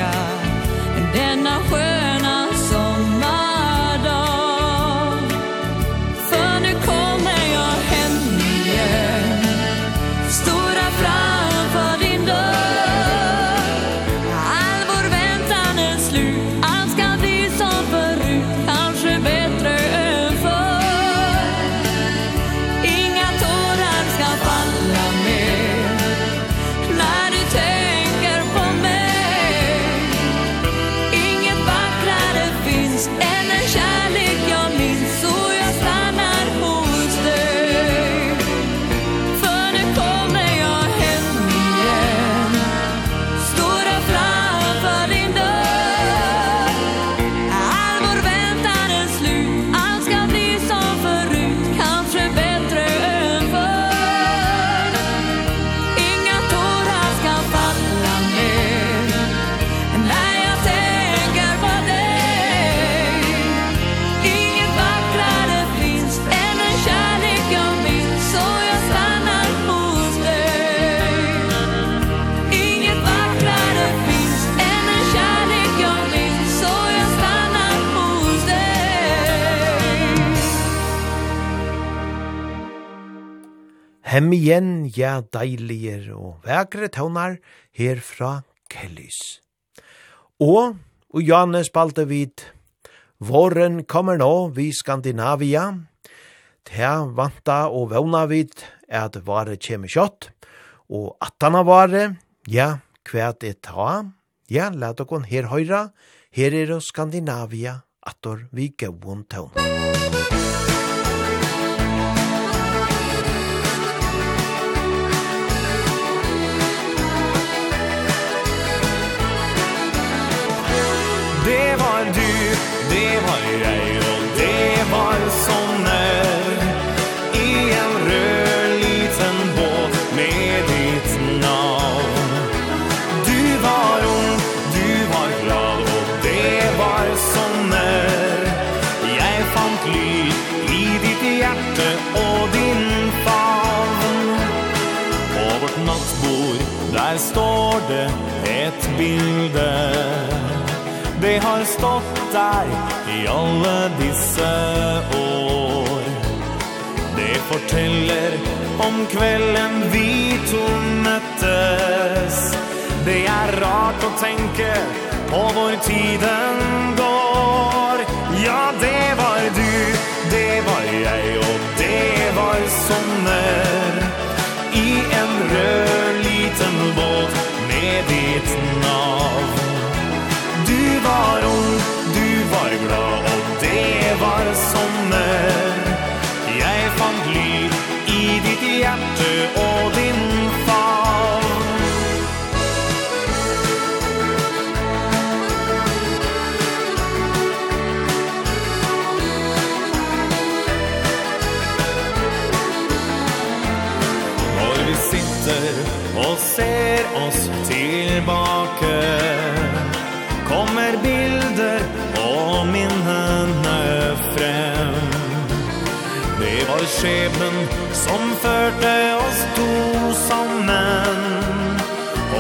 Hem igjen, ja, deilige og vekre tøvnar her fra Kellys. Og, og Janne spalte vid, våren kommer nå vi Skandinavia, Ta vanta og vevna vid at vare kjemme kjøtt, og attana vare, ja, kvæt et ta, ja, let okon her høyra, her er Skandinavia, attor vi gauon tøvnar. det var du, det var jag deg i alle disse år. Det forteller om kvelden vi to møttes. Det er rart å tenke på hvor tiden går. Ja, det var du, det var jeg og det var sommer. I en rød liten båt med ditt navn. Du var ung var glad og det var sommer. Jeg fant lyd i ditt hjerte og din favn Når vi sitter og ser oss tilbake skjebnen som førte oss to sammen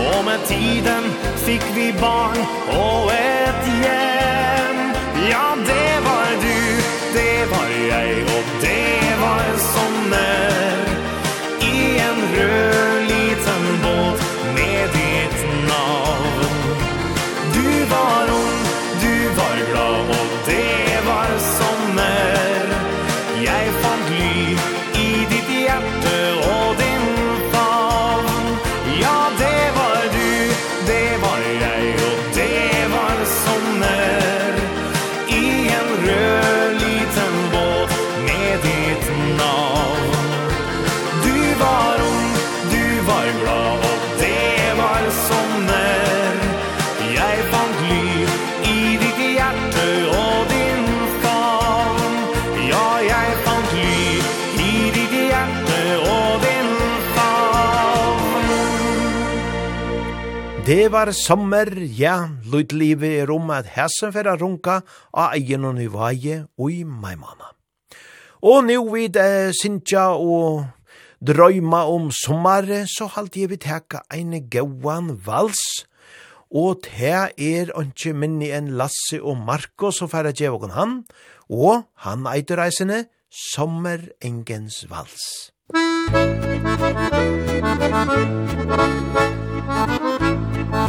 Og med tiden fikk vi barn og et hjem Ja, det var du, det var jeg og det var sommer. Det var sommer, ja, lydlivet er om at hæsen fyrir a runka av egen og nyvaje og i maimana. Og nu vid eh, Sintja og drøyma om sommare, så halte jeg vi teka ein gauan vals, og te er ikke minni enn Lasse og Marko som færa djevågen han, og han eitur reisene Sommerengens vals. Musikk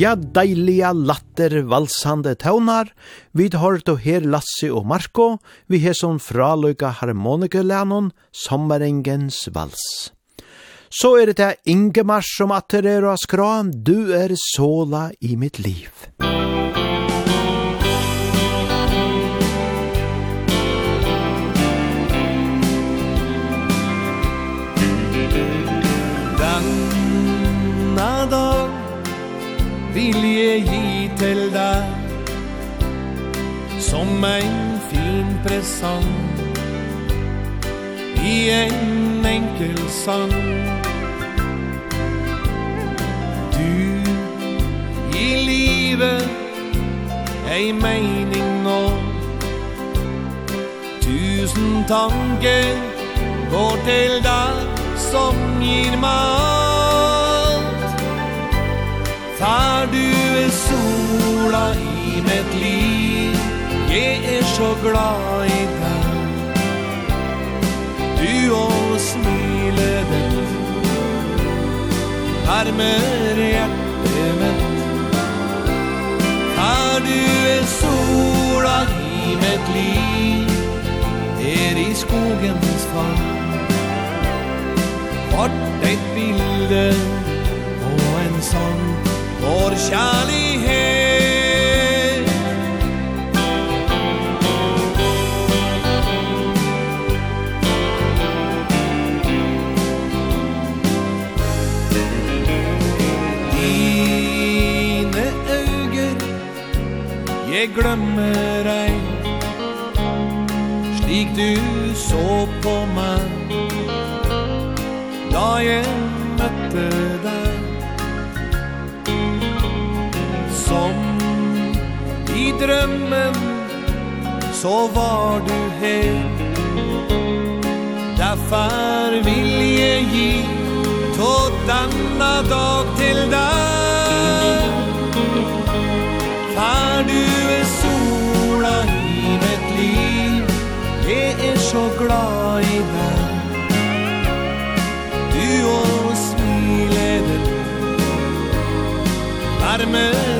Ja, deilige latter valsande taunar, vi har to her Lasse og Marco, vi har som fraløyga harmonikelænon, sommerengens vals. Så er det det Ingemar som atter er og skra, du er såla i mitt liv. Musikk vil jeg gi til deg. Som en fin presang I en enkel sang. Du i livet Ei mening nå. Tusen tanker går til deg Som gir meg. Far du er sola i mitt liv Jeg er så glad i deg. Du og smilet ditt Varmer hjertet mitt. Far du er sola i mitt liv Der i skogens fall Vart et bilde og en sang vår kjærlighet Dine øyger Jeg glemmer ej Slik du så på meg Da jeg møtte drömmen så var du her Derfor vil jeg gi ge tåtanna dag til deg För du er sola i mitt liv Jeg er så glad i deg Du og smilet Varmen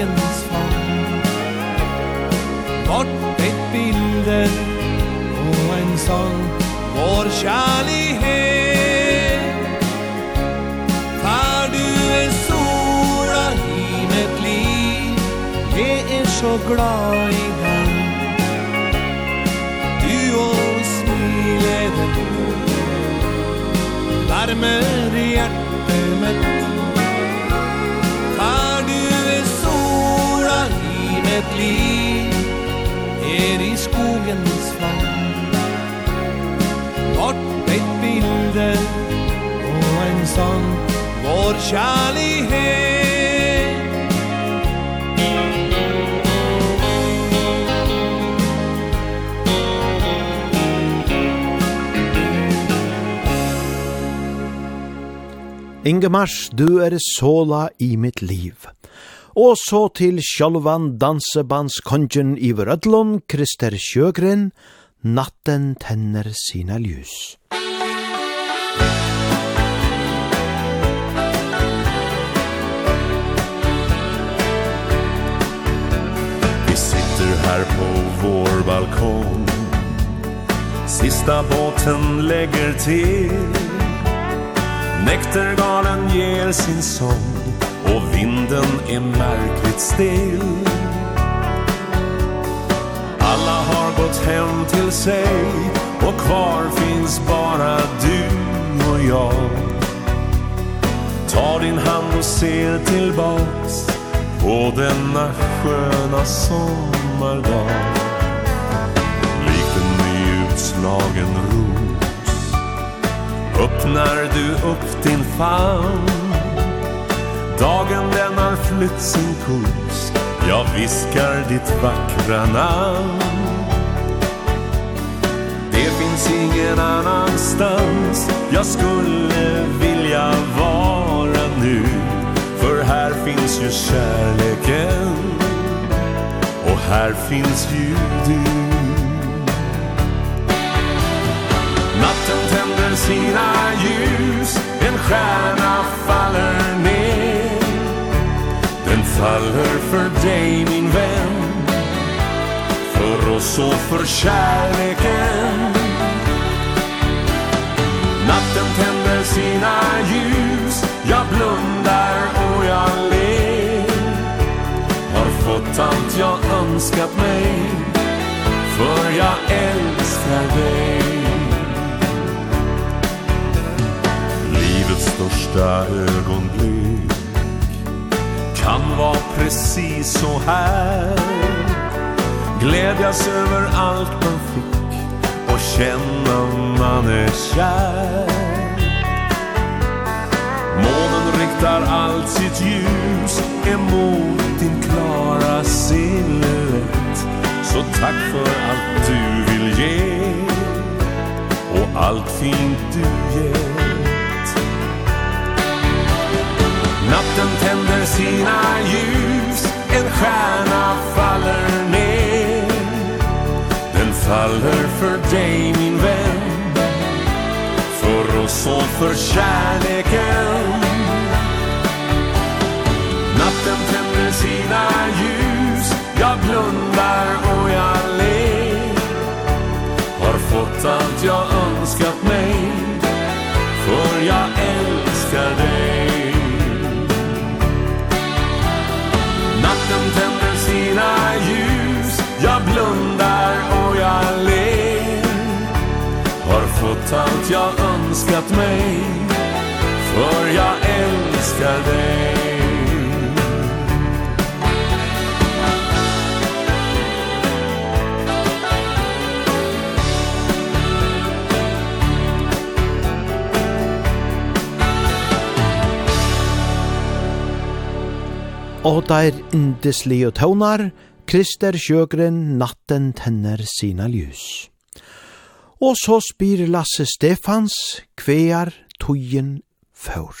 sorgens fall Bort ett bilde och en sång Vår kärlighet För du är sola i mitt liv. Jag är så glad i den Du och smilet. Värmer hjärtat mitt. ett liv Er i skogens fall Bort ett bilde Och en sång Vår kärlighet Ingemars, du er sola i mitt liv og så til sjolvan dansebandskongen i Vrødlund, Krister Sjøgren, natten tenner sina ljus. Vi sitter här på vår balkong Sista båten lägger till. Nektergalen ger sin sång. Och vinden är märkligt still. Alla har gått hem till sig Och kvar finns bara du och jag. Ta din hand och se tillbaks På denna sköna sommardag. Likt en nyutslagen ros. Öppnar du upp din famn? Dagen den har flytt sin kurs Jag viskar ditt vackra namn. Det finns ingen annanstans. Jag skulle vilja vara nu. För här finns ju kärleken. Och här finns ju du. Natten tänder sina ljus. En stjärna faller ner faller för dig min vän. För oss och för kärleken. Natten tänder sina ljus. Jag blundar och jag ler. Har fått allt jag önskat mig. För jag älskar dig. Livets största ögonblick kan vara precis så här. Glädjas över allt man fick och känna man är kär. Månen riktar allt sitt ljus emot din klara silhuett Så tack för allt du vill ge och allt fint du ger. Natten tänder sina ljus. En stjärna faller ner. Den faller för dig min vän. För oss och för kärleken. Natten tänder sina ljus. Jag blundar och jag ler. Har fått allt jag önskar fått allt jag önskat mig För jag älskar dig Og der indeslige tøvnar, Krister sjøgren natten tenner sina ljus og så spyr Lasse Stefans kvear tøyen før.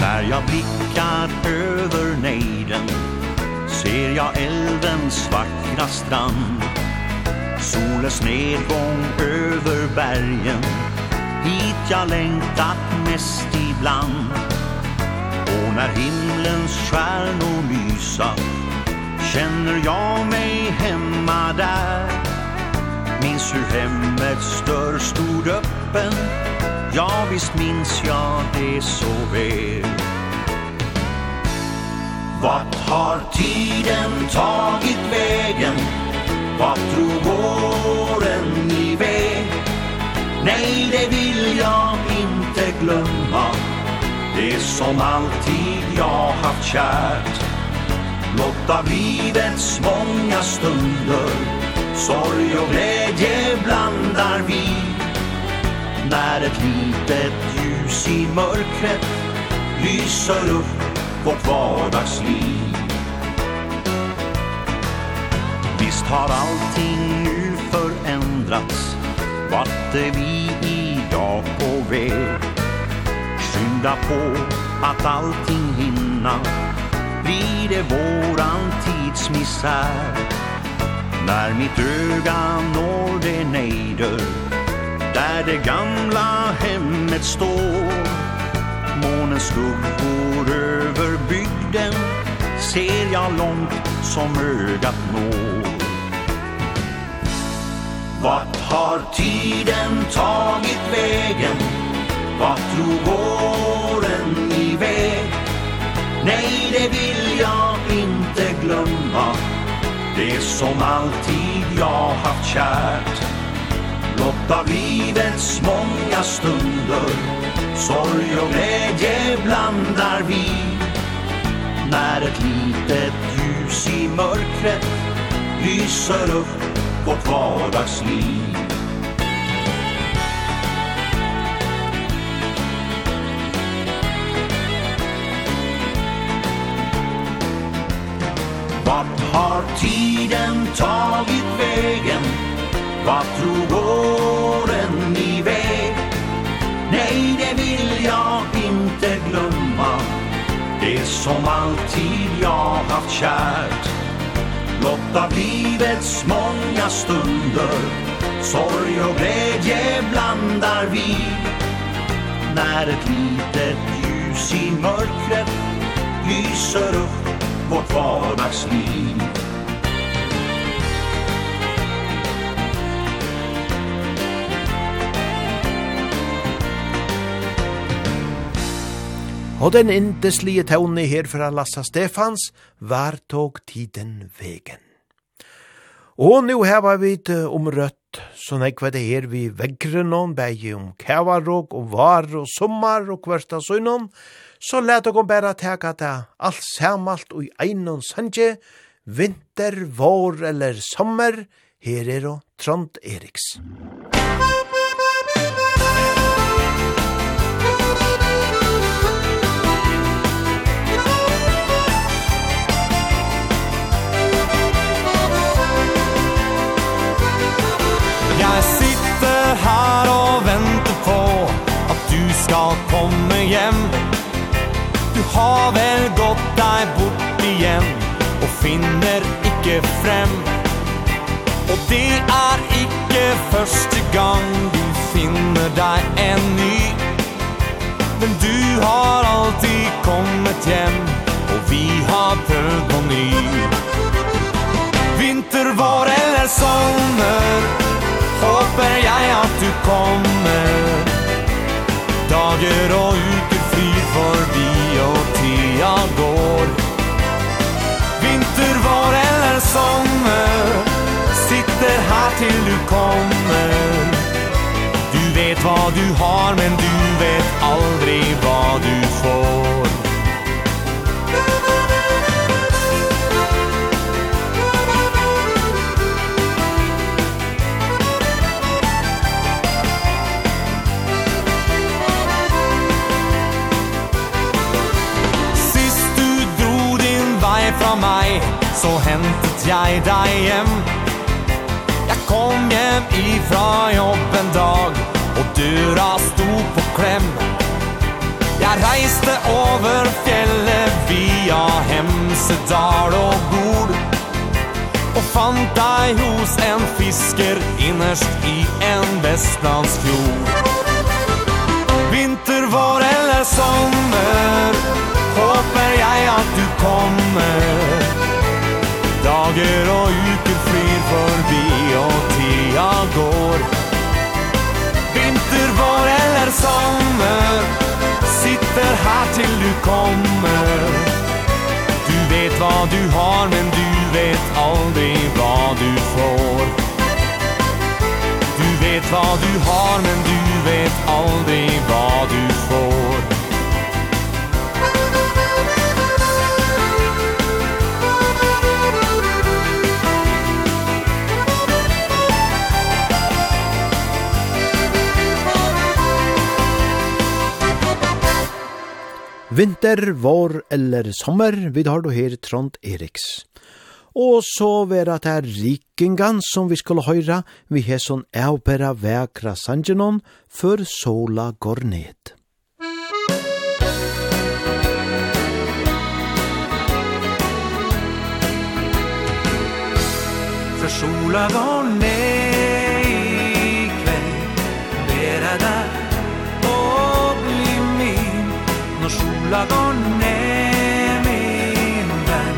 När jag blickar över nejden Ser jag älvens vackra strand Solens nedgång över bergen Hit jag längtat mest ibland när himlens stjärnor lysa Känner jag mig hemma där? Minns hur hemmets dörr stod öppen. Ja visst minns jag det så väl. Vart har tiden tagit vägen? Vart tror våren i väg? Nej, det vill jag inte glömma. Det som alltid jag haft kärt. Låt av livets många stunder Sorg och glädje blandar vi. När ett litet ljus i mörkret Lyser upp vårt vardagsliv. Visst har allting nu förändrats Vart är vi idag på väg? skynda på att allting hinna. Blir det våran tidsmissär När mitt öga når det nejder Där det gamla hemmet står. Månens skuggor över bygden Ser jag långt som ögat når. Vart har tiden tagit vägen? Vad tror våren i väg? Nej, det vill jag inte glömma. Det som alltid jag haft kärt. Blott av livets många stunder. Sorg och glädje blandar vi. När ett litet ljus i mörkret Lyser upp vårt vardagsliv. har tiden tagit vägen? Vad tror åren i väg? Nej det vill jag inte glömma. Det som alltid jag haft kärt. Blotta livets många stunder. Sorg och glädje blandar vi. När ett litet ljus i mörkret Lyser upp vårt vardagsliv. Og den indeslige tåne her fra Lassa Stefans var tog tiden vegen. Og nu heva vi omrødt, så nekva det her vi vegre noen bægi om kævarok og var og sommar og kvørsta søgnon, så let ogon bæra teka det alt samalt og i einon sanje, vinter, vår eller sommer, her er og Trond Eriks. Musikk Jeg sitter her og venter på At du skal komme hjem. Du har vel gått deg bort igjen Og finner ikke frem. Og det er ikke første gang Du finner deg en ny. Men du har alltid kommet hjem Og vi har prøvd på ny. Vinter, vår eller sommer Håper jeg at du kommer? Dager og uker flyr forbi og tida går. Vinter, vår eller sommer Sitter her til du kommer. Du vet hva du har, men du vet aldri hva du får. så hentet jeg deg hjem Jeg kom hjem ifra jobb en dag Og døra sto på klem Jeg reiste over fjellet via Hemsedal og Gord Og fant deg hos en fisker innerst i en vestlandsfjord Vinter, vår eller sommer Håper jeg at du kommer. Dager og uker flyr forbi og tida går. Vinter, vår eller sommer Sitter her til du kommer. Du vet hva du har, men du vet aldri hva du får. Du vet hva du har, men du vet aldri hva du får. Vinter, vår eller sommer, vi har du her Trond Eriks. Og så vera det her rikingan som vi skulle høyra, vi har sånn eopera vekra sangenon, før sola går ned. Før sola går ned Ögonen emellan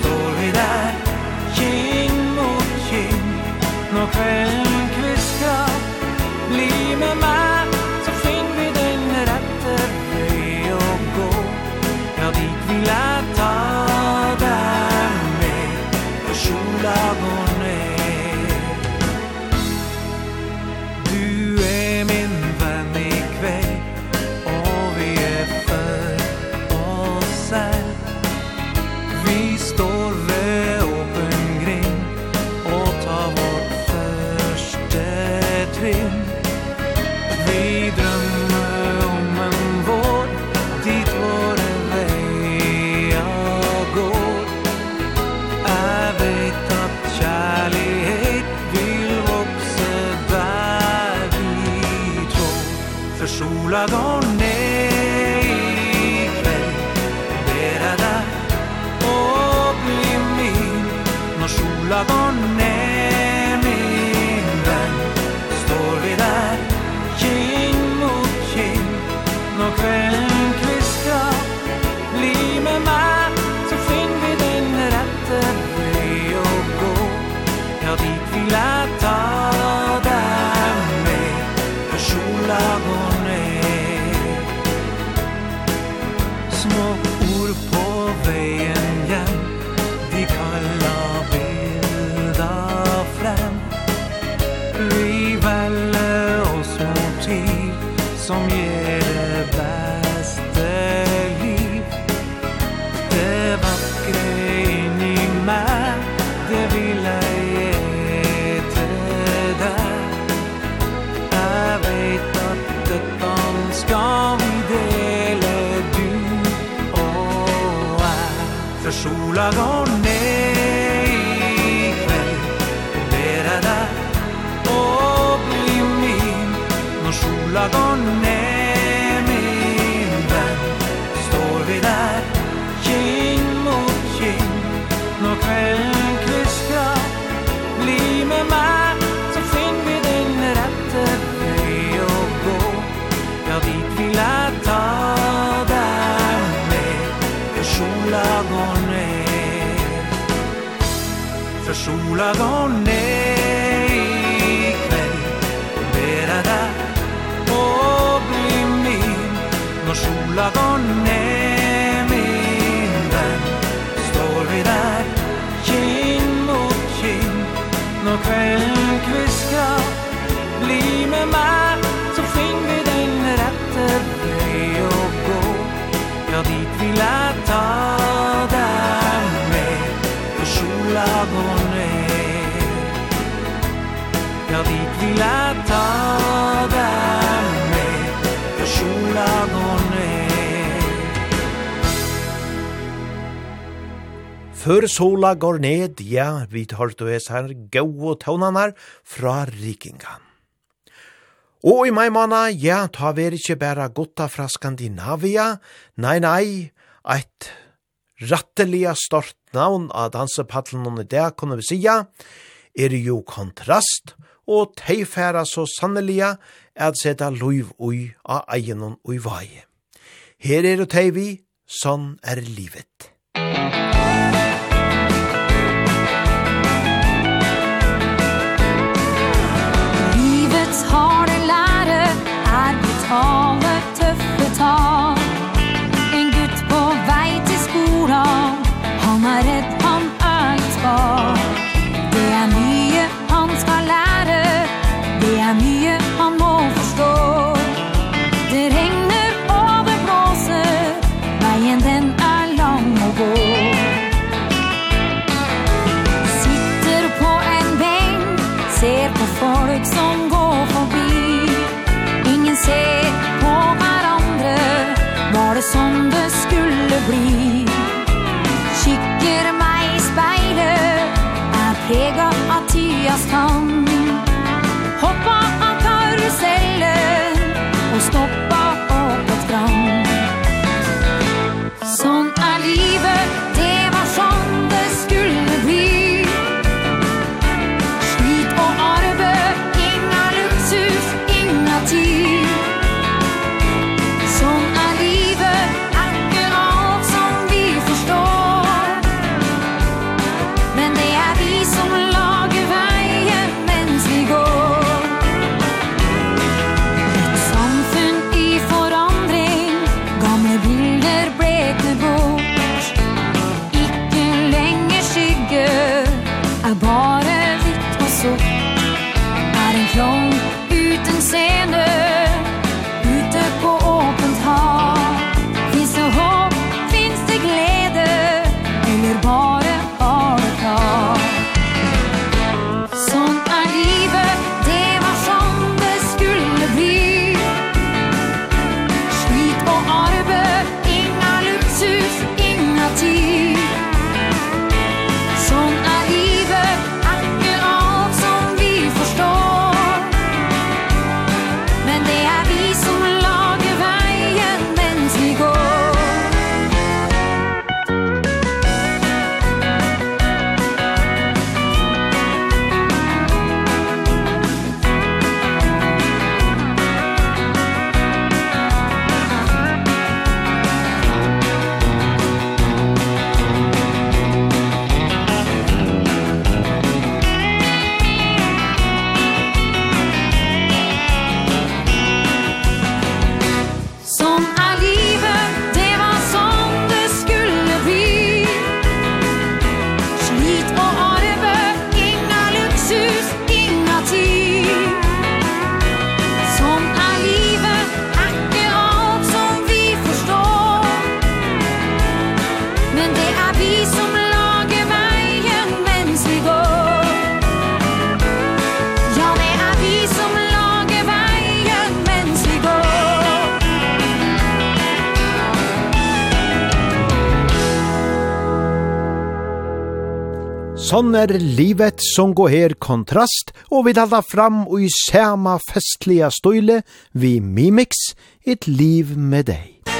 står vi där, king mot king, Før sola går ned, ja, vi tar du es her gau tånanar fra rikinga. Og i mai måned, ja, ta ver ikkje bæra gotta fra Skandinavia, nei, nei, eit rattelia stort navn av dansepadlen og det kunne vi sija, er jo kontrast, og teifæra så sanneliga at seta loiv ui av egen og ui vai. Her er jo teivi, sånn er livet. Sånn er livet som går her kontrast, og vi talar fram og i sama festliga støyle vi mimiks et liv med deg.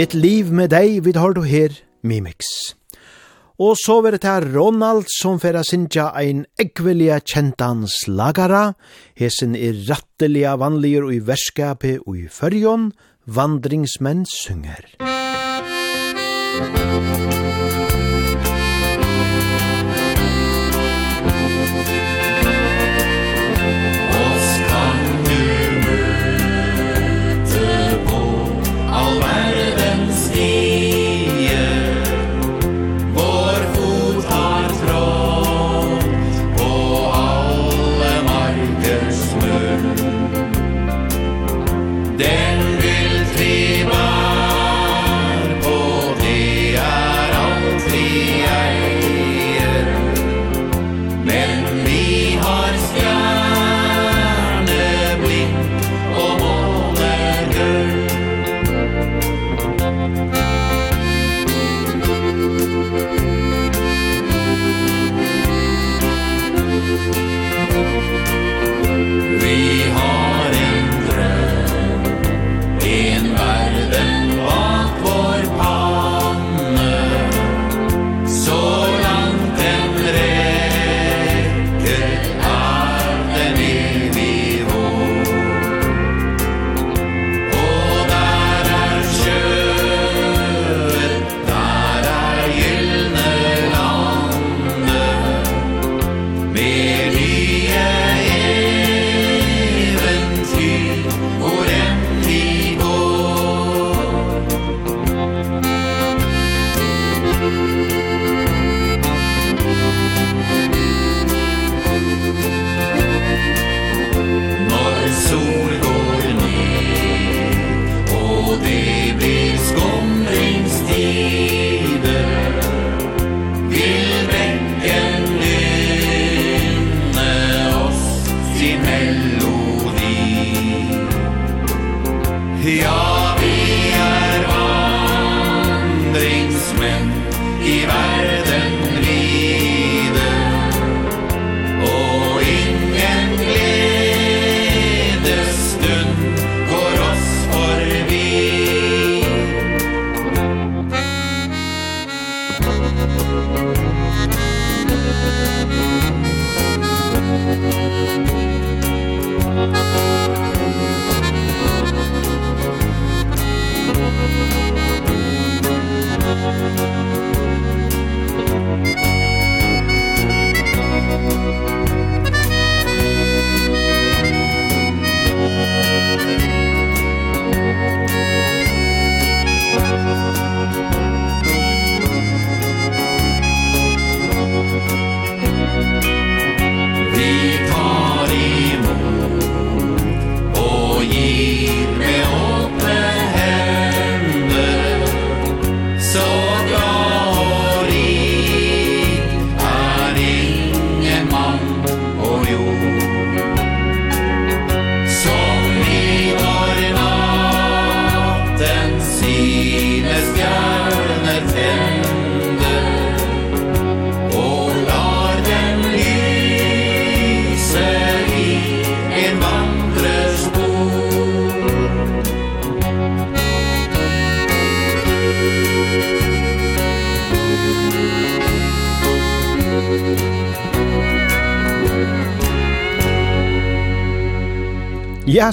Et liv med deg vid har du her, Mimix. Og så var det her Ronald som færa sinja ein ekvelia kjentans lagara. Hesen er rattelia vanligur og i verskapet og i fyrjon. Vandringsmenn synger. Musik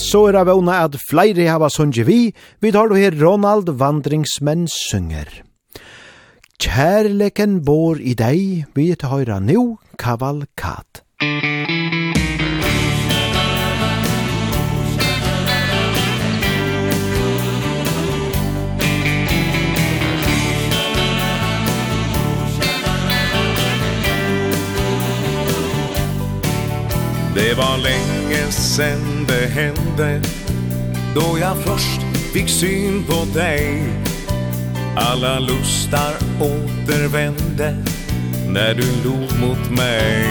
så er det vana at flere hava sunge vi, vi tar du her Ronald Vandringsmenn synger. Kjærleken bor i deg, vi tar høyra nu, kavalkat. Det var länge sen det hände Då jag först fick syn på dig Alla lustar återvände När du log mot mig.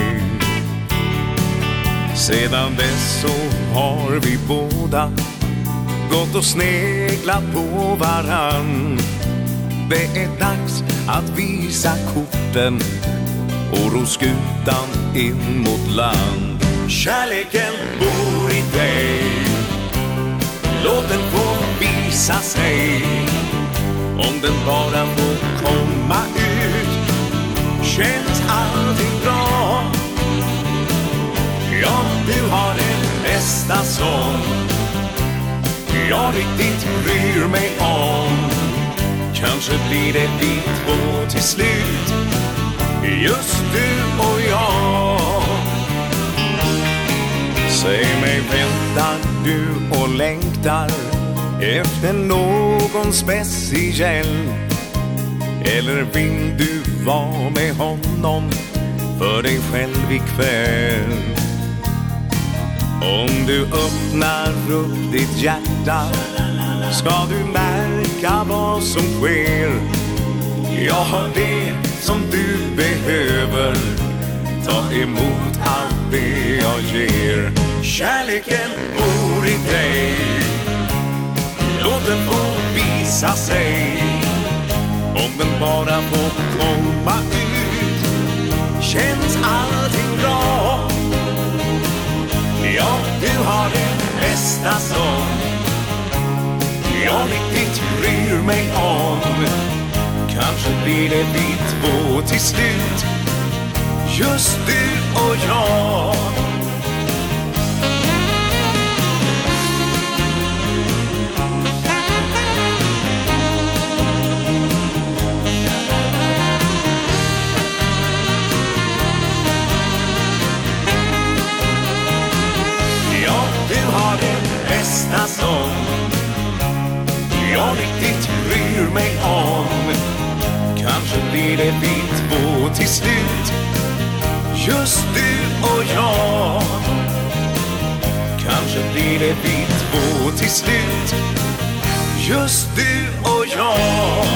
Sedan dess så har vi båda Gått och sneglat på varann. Det är dags att visa korten Och ro skutan in mot land. Kärleken bor i dig. Låt den få visa sig. Om den bara får komma ut Känns allting bra. Ja, du har den bästa sång Jag riktigt bryr mig om. Kanske blir det vi två till slut. Just du och jag. Säg mig, väntar du och längtar Efter någon speciell. Eller vill du vara med honom För dig själv ikväll? Om du öppnar upp ditt hjärta Ska du märka vad som sker. Jag har det som du behöver. Ta emot allt det jag ger Kärleken bor i dig. Låt den få visa sig. Om den bara får komma ut Känns allting bra. Ja, du har det bästa som Jag riktigt bryr mig om. Kanske blir det vi två till slut just du och jag Ja, du har den bästa sång. Jag riktigt bryr mig om. Kanske blir det vi två till slut. Just du och jag Kanske blir det vi två till slut Just du och jag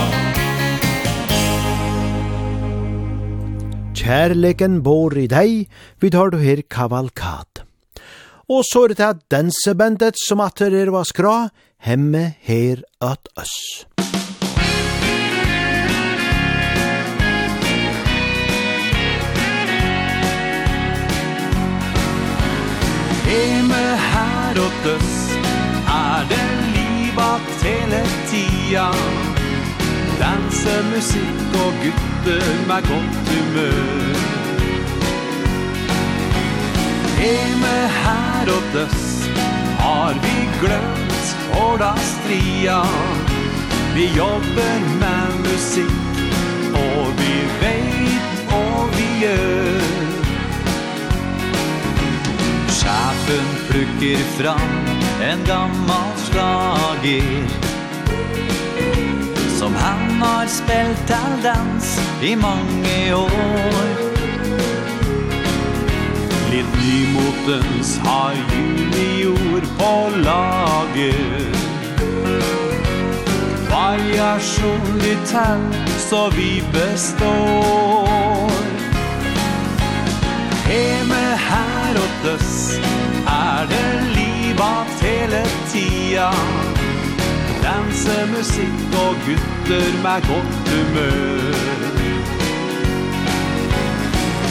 Kjærleken bor i deg, vi tar du her kavalkat. Og så er det her dansebandet som atter er vaskra, hemme her at oss. Hjemme her åt oss Er det liv bak hele tida Danse, musikk og gutter med godt humør. Hjemme her åt oss Har vi glømt for da stria. Vi jobber med musikk Og vi vet og vi gjør. Sjefen plukker fram en gammal slager. Som han har spelt all dans i mange år. Litt nymotens har junior på lager. Variasjon i tall så vi består. Heme her åt oss Er det liv av hele tida Danse, musikk og gutter med godt humør.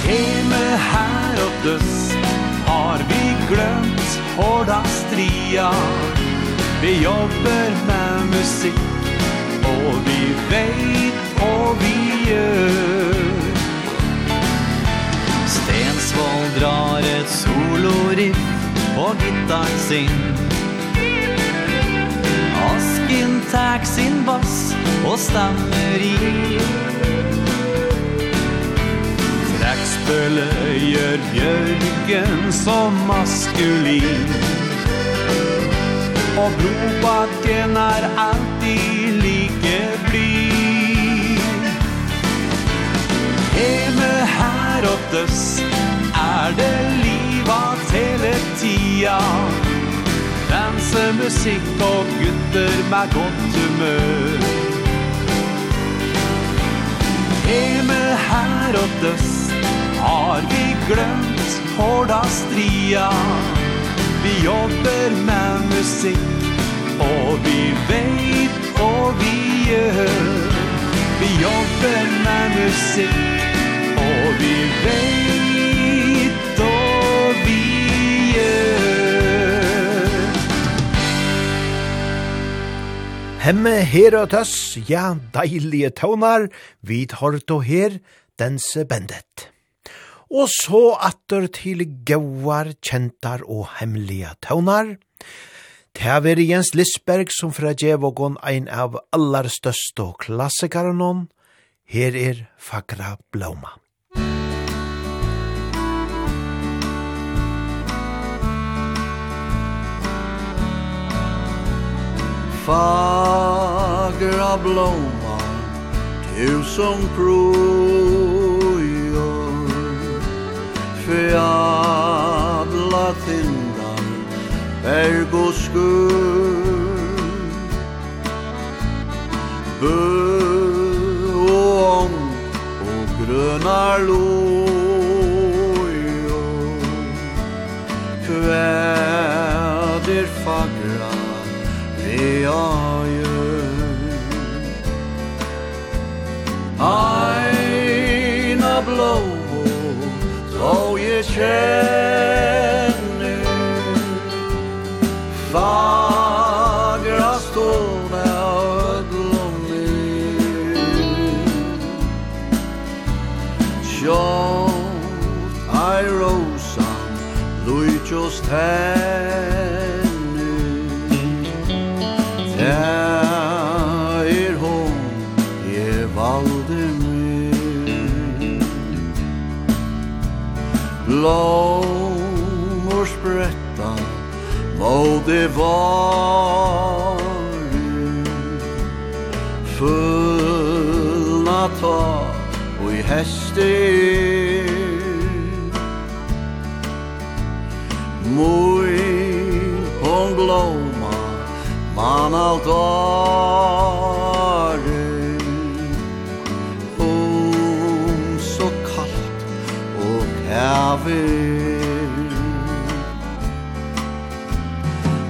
Heme her åt oss Har vi glömt hårda stria. Vi jobber med musikk Og vi veit og vi gjør. Eidsvoll drar et soloriff på gitar sin. Asken tak sin bass og stammer i. Treksbølle gjør Bjørgen som maskulin. Og blodbakken er alltid like blid. Hjemme her og døst er det livat hele tida Danse, musikk og gutter med godt humør. Hjemme her og døst har vi glemt hårda stria. Vi jobber med musikk og vi veit og vi gjør. Vi jobber med musikk og vi veit Hemme her og tøss, ja, deilige tøvnar, vid hård og her, dense bendet. Og så atter til gauar, kjentar og hemmelige tøvnar. Det er Jens Lisberg som fra Djevågon ein av aller største klassikarene. Her er Fagra Blauma. fagra blomma blomman som projor fjädla tindan berg och skur bör grønar lojor Kvæl känner Fagra stålna ödlom Sjått ai rosan Lui just blommor spretta må det vare fullna ta og i heste moi hon blóma man alt nerver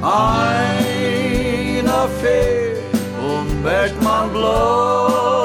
Einer fehlt und wird man bloß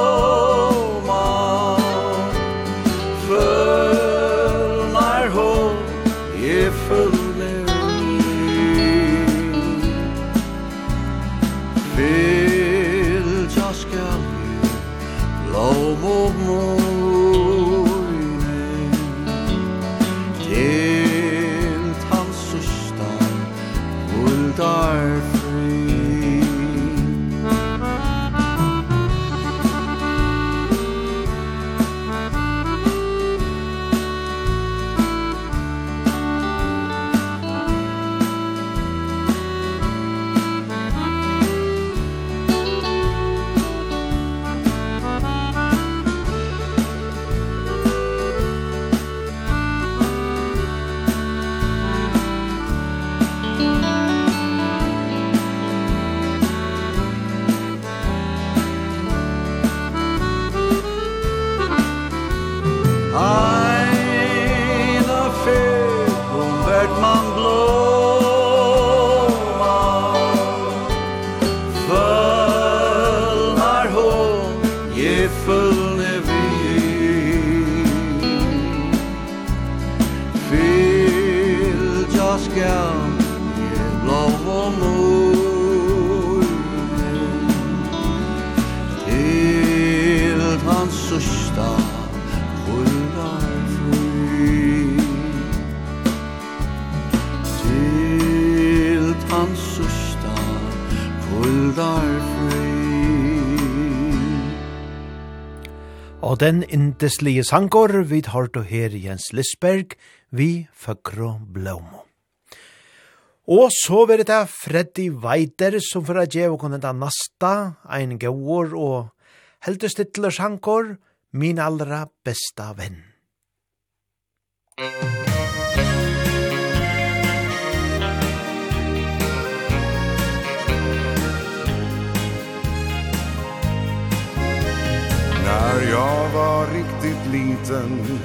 Og den indeslige sangor vi tar til her Jens Lisberg, vi føkro blåmo. Og så vil det Freddy Weider som for å gjøre kunne da nasta, ein gåor og heldestittler sangor, min allra besta venn. När jag var riktigt liten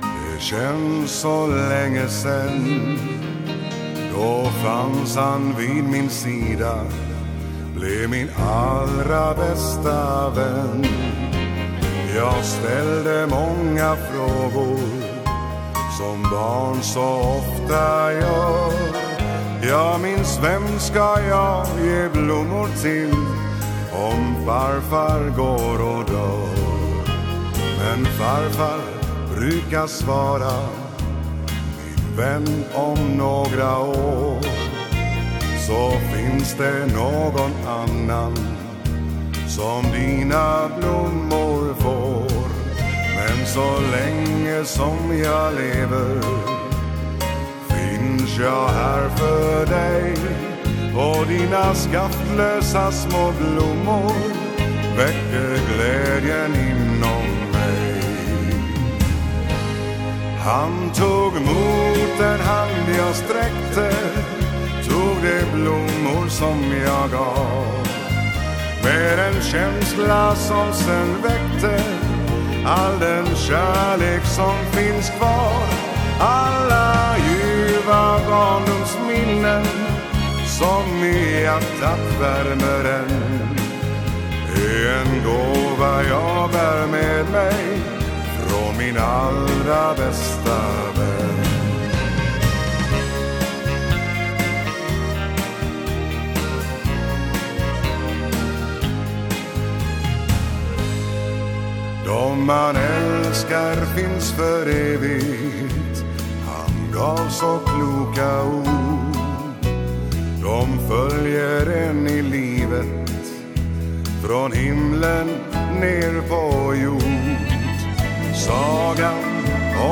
Det känns så länge sen. Då fanns han vid min sida Blev min allra bästa vän. Jag ställde många frågor Som barn så ofta gör. Jag minns vem ska jag ge blommor till? om farfar går och dör Men farfar brukar svara Min vän om några år Så finns det någon annan Som dina blommor får. Men så länge som jag lever Finns jag här för dig. Och dina skaftlösa små blommor Väcker glädjen inom mig. Han tog mot den hand jag sträckte Tog de blommor som jag gav. Med en känsla som sen väckte All den kärlek som finns kvar. Alla ljuva barndomsminnen som i hjärtat värmer en. Är en gåva jag bär med mig från min allra bästa vän. De man älskar finns för evigt. Han gav så kloka ord. De följer en i livet Från himlen ner på jord. Sagan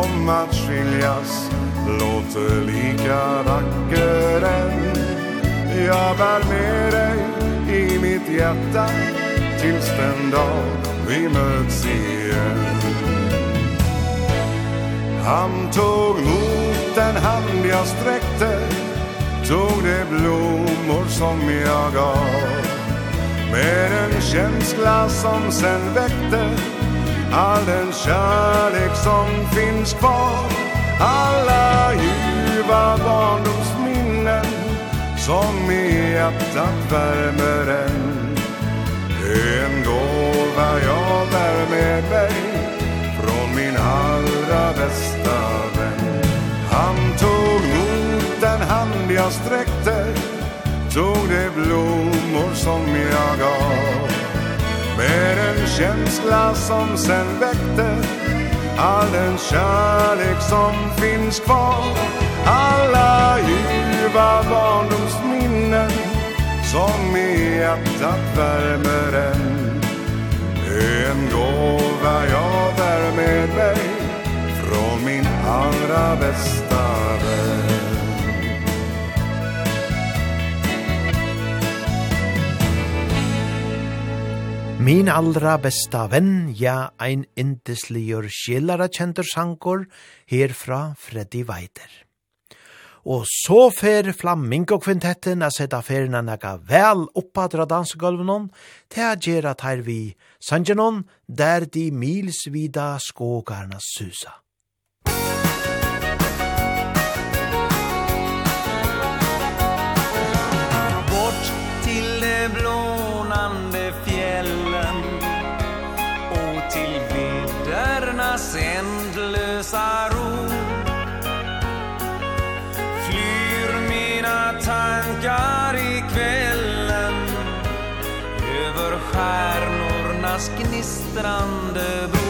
om att skiljas Låter lika vacker än. Jag bär med dig i mitt hjärta Tills den dag vi möts igen. Han tog mot den hand jag sträckte såg de blommor som jag gav Med en känsla som sen väckte All den kärlek som finns kvar. Alla ljuva barndomsminnen Som i hjärtat värmer en. En gåva jag bär med mig Från min allra bästa vän. jag sträckte Tog det blommor som jag gav. Med en känsla som sen väckte All den kärlek som finns kvar. Alla ljuva barndomsminnen Som i hjärtat värmer en. En gåva jag bär med mig Från min allra bästa vän. Min allra besta venn, ja, ein indesligur skillara kjentur sankor, herfra Freddy Weider. Og så fer Flamingo-kvintetten a seta ferina nega vel oppa dra dansegulvenon, til a gjerra tær vi sangenon, der de milsvida skogarna susa. gnistrande bror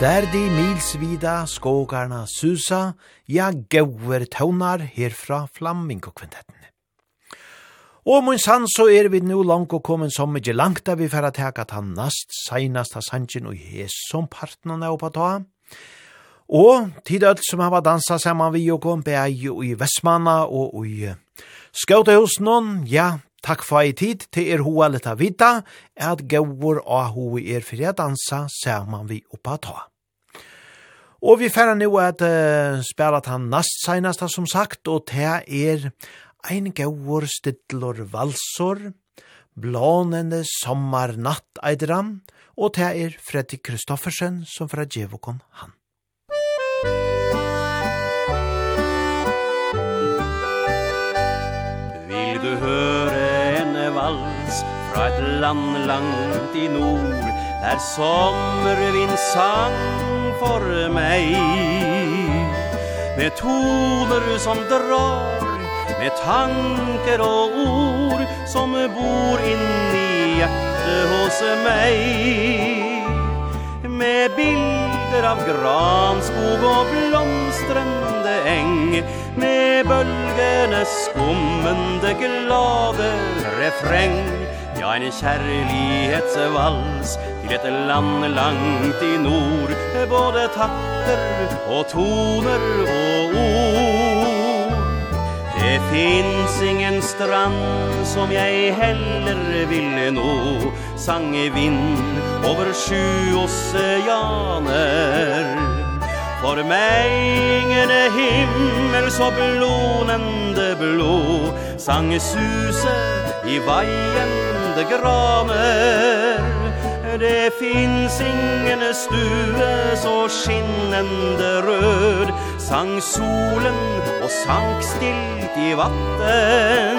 Der de milsvida skogarna susa, ja gauver taunar herfra flammingokvintettene. Og mun sann så er vi nu langt og kommet som ikke langt da vi færa teka ta nast seinast av sannsyn og hes som partnerne oppa ta. Og tid alt som hava dansa saman vi og kom bei i Vestmanna og i Skautahusen, ja, Takk for ei tid til er hoa litt av vita, at gauur og hoa er fyrir dansa saman vi oppa ta. Og vi færre nu at uh, spela han nast seinasta som sagt, og det er ein gauur stidlor valsor, blånende sommarnatt eidram, og det er Fredrik Kristoffersen som fra Djevokon han. Vil du høre en vals fra et land langt i nord, der sommervind sang, for meg. Med toner som drar Med tanker og ord Som bor inni hjertet hos meg. Med bilder av granskog og blomstrende eng Med bølgene skummende glade refreng. Ja, en kjærlighetsvals. Til et land langt i nord Både takter og toner og ord. Det finns ingen strand som jeg heller ville nå. Sang i vind over sju oceaner For meg ingen himmel så blånende blå. Sang suse i veien öde graner Det finns ingen stue så skinnende röd. Sang solen och sank stilt i vatten.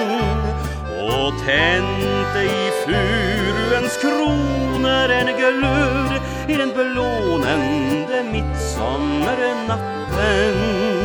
Och tente i furuens kronor en glöd. I den belånende midsommernatten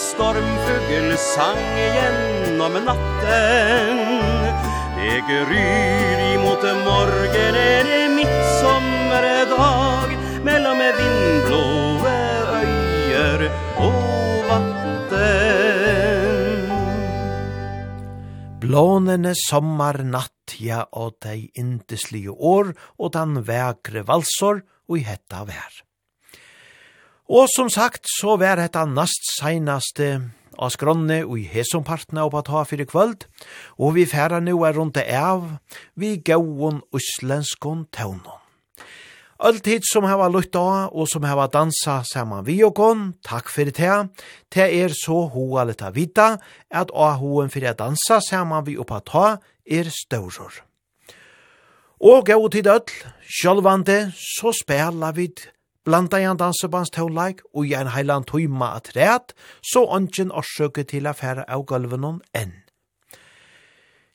stormfugl sang gjennom natten. Det gryr imot morgen er det midtsommerdag Mellom vindblåe øyer og vatten. Blånene sommarnatt, ja, og dei indeslige år, og den vekre valsor, og i hetta vær. Og som sagt, så vær dette nast seinaste av skronne og i hesompartene opp at ha fyrir kvöld, og vi færa nu er rundt det av, vi gauon uslenskon taunon. Alltid som hava av, og som hava dansa saman vi og kon, takk fyrir det, det er så hoa leta vita at a hoen fyrir a dansa saman vi oppa ta er staurur. Og gau tid öll, sjálvande, så spela vid Blanda i en dansebans tåleik og i en heiland tøyma at ræt, så ongen årsøke til affæra av gulvenon enn.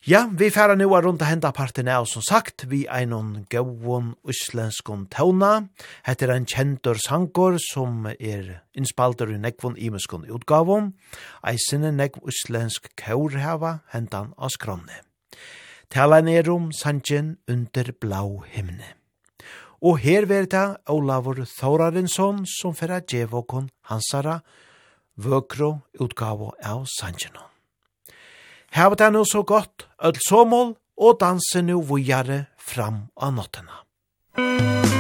Ja, vi færa nu a runda henda parten av, som sagt, vi er noen gauon uslenskon tåna. Hette er en kjentur sankor som er innspalter i nekvon imeskon utgavon. Eisene nekv uslensk kaurhava hendan av skronne. Tala om sanjen under blau himne. Og her ver det Olavur Thorarinsson som færa djevokon hansara vøkro utgavo av sanjeno. Her var det nå så godt, ødel såmål, og danse nå vujare fram av nottena. Musikk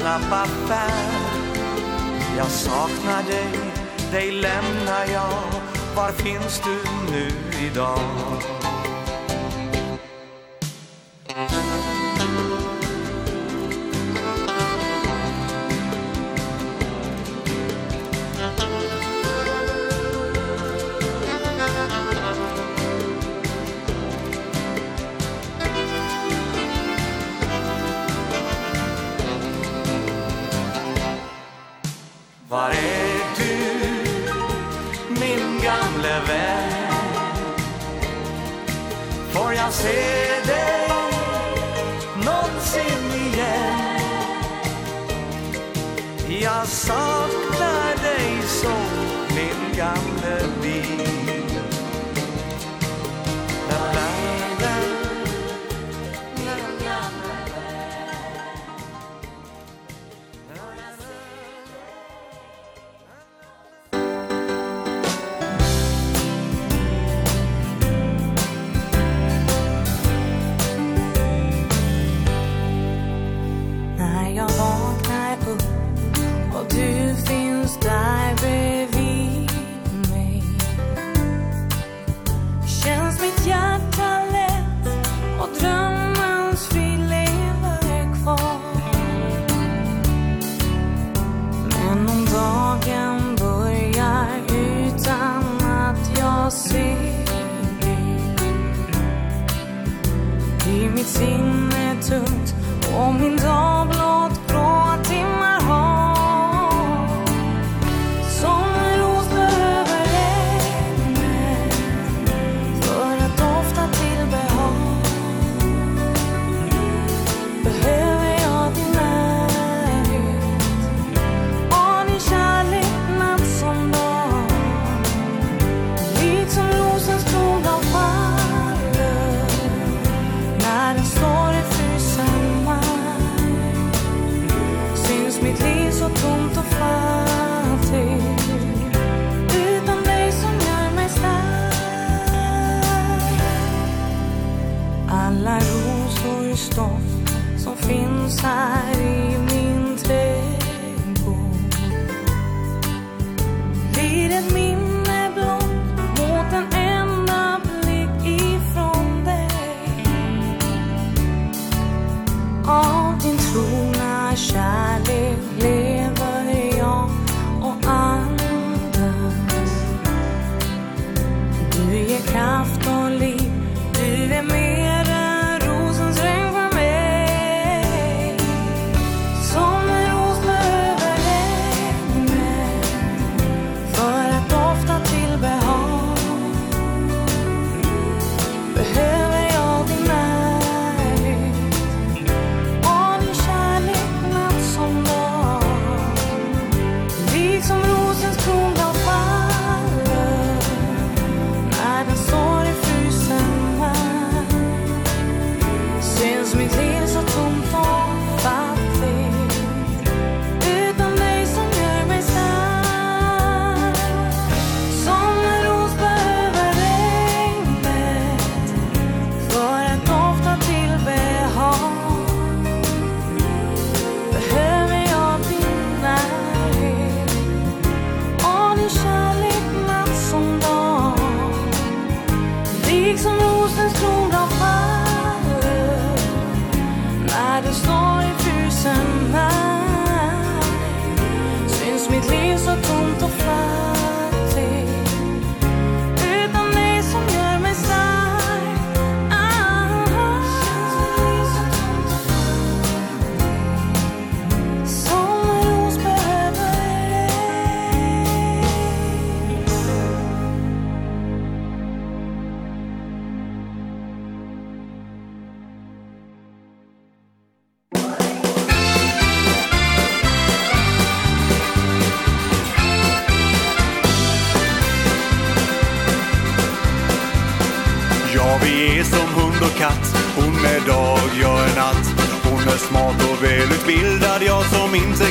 ledsna pappa Jag saknar dig, dig lämnar jag Var finns du nu idag?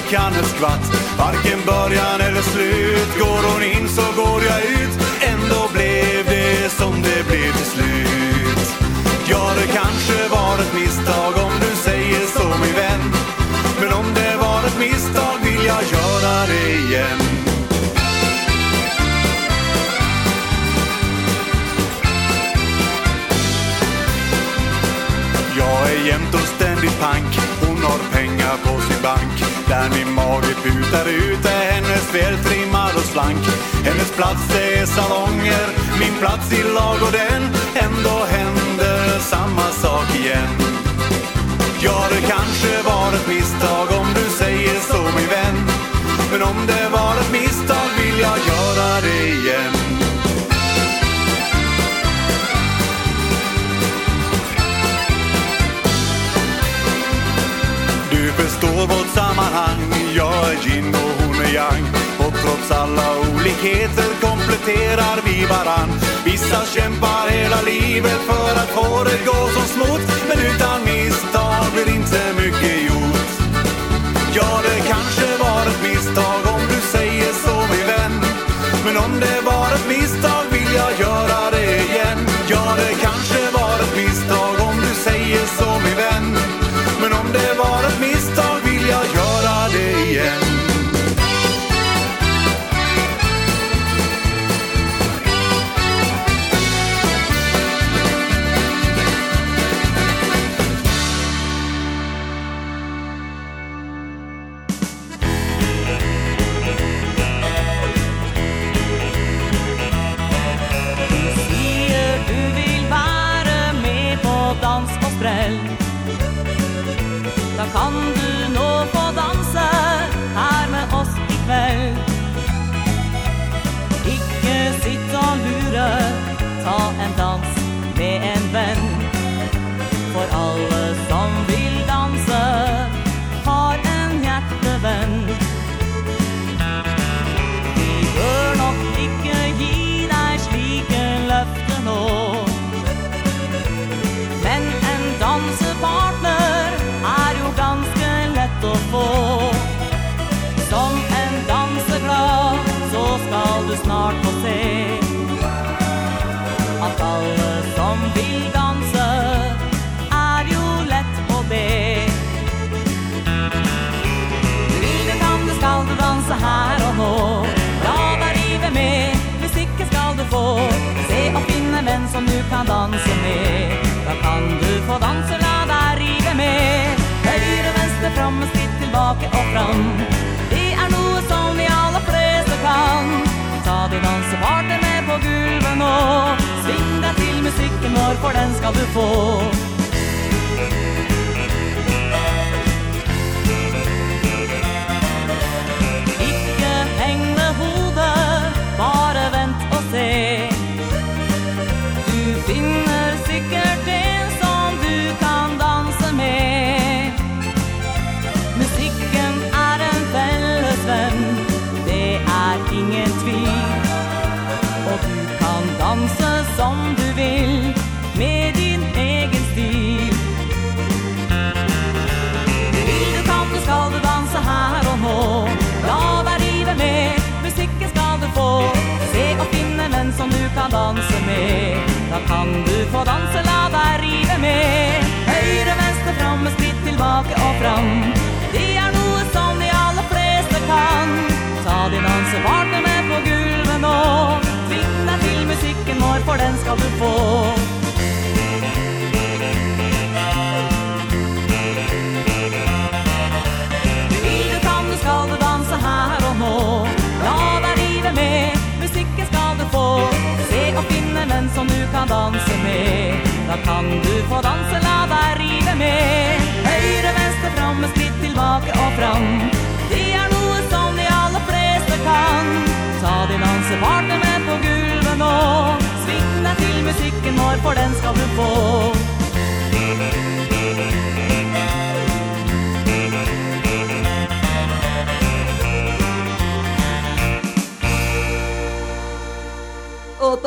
kan ett skvatt Mage putar ut är hennes vältrimmad och slank. Hennes plats det är salonger. Min plats i lag och ladugården Ändå händer samma sak igen. Ja, det kanske var ett misstag om du säger så min vän. Men om det var ett misstag vill jag göra det igen. Du består vårt sammanhang jag är gin och hon är yang. Och trots alla olikheter kompletterar vi varann. Vissa kämpar hela livet för att få det gå som smot Men utan misstag blir inte mycket gjort. Ja, det kanske var ett misstag om du säger så min vän. Men om det var ett misstag vill jag göra det igen. Ja, det kanske var ett misstag om du säger så min vän. Men om det var ett misstag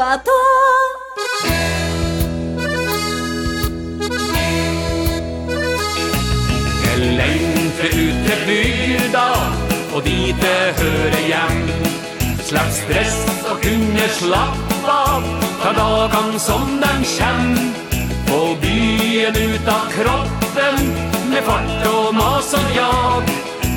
pato Längre ut till Byrdal och dit det hører igen Slapp stress og kunde slappa av Ta dagen som den känn På byen utav kroppen Med fart og mas som jag.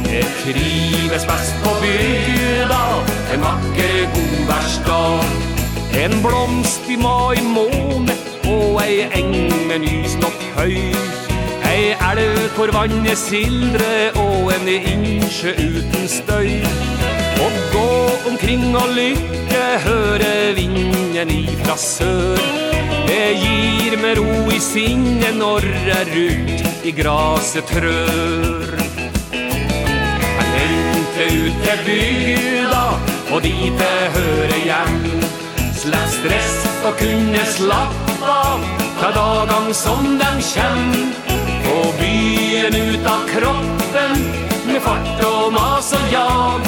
Det trives bäst på Byrdal En vacker god världsdag En blomst i mai måne Og ei eng med nysnått høy Ei elv hvor vannet sildre Og en innsjø uten støy. Og gå omkring og lykke Høre vinden ifra sør. Det gir meg ro i sinne Når jeg rundt i graset trør. Jeg lengte ut til bygda Og dit jeg hører hjem känsla stress Og kunde slappa av Ta dagen som den känd På byen utav kroppen Med fart og mas og jag.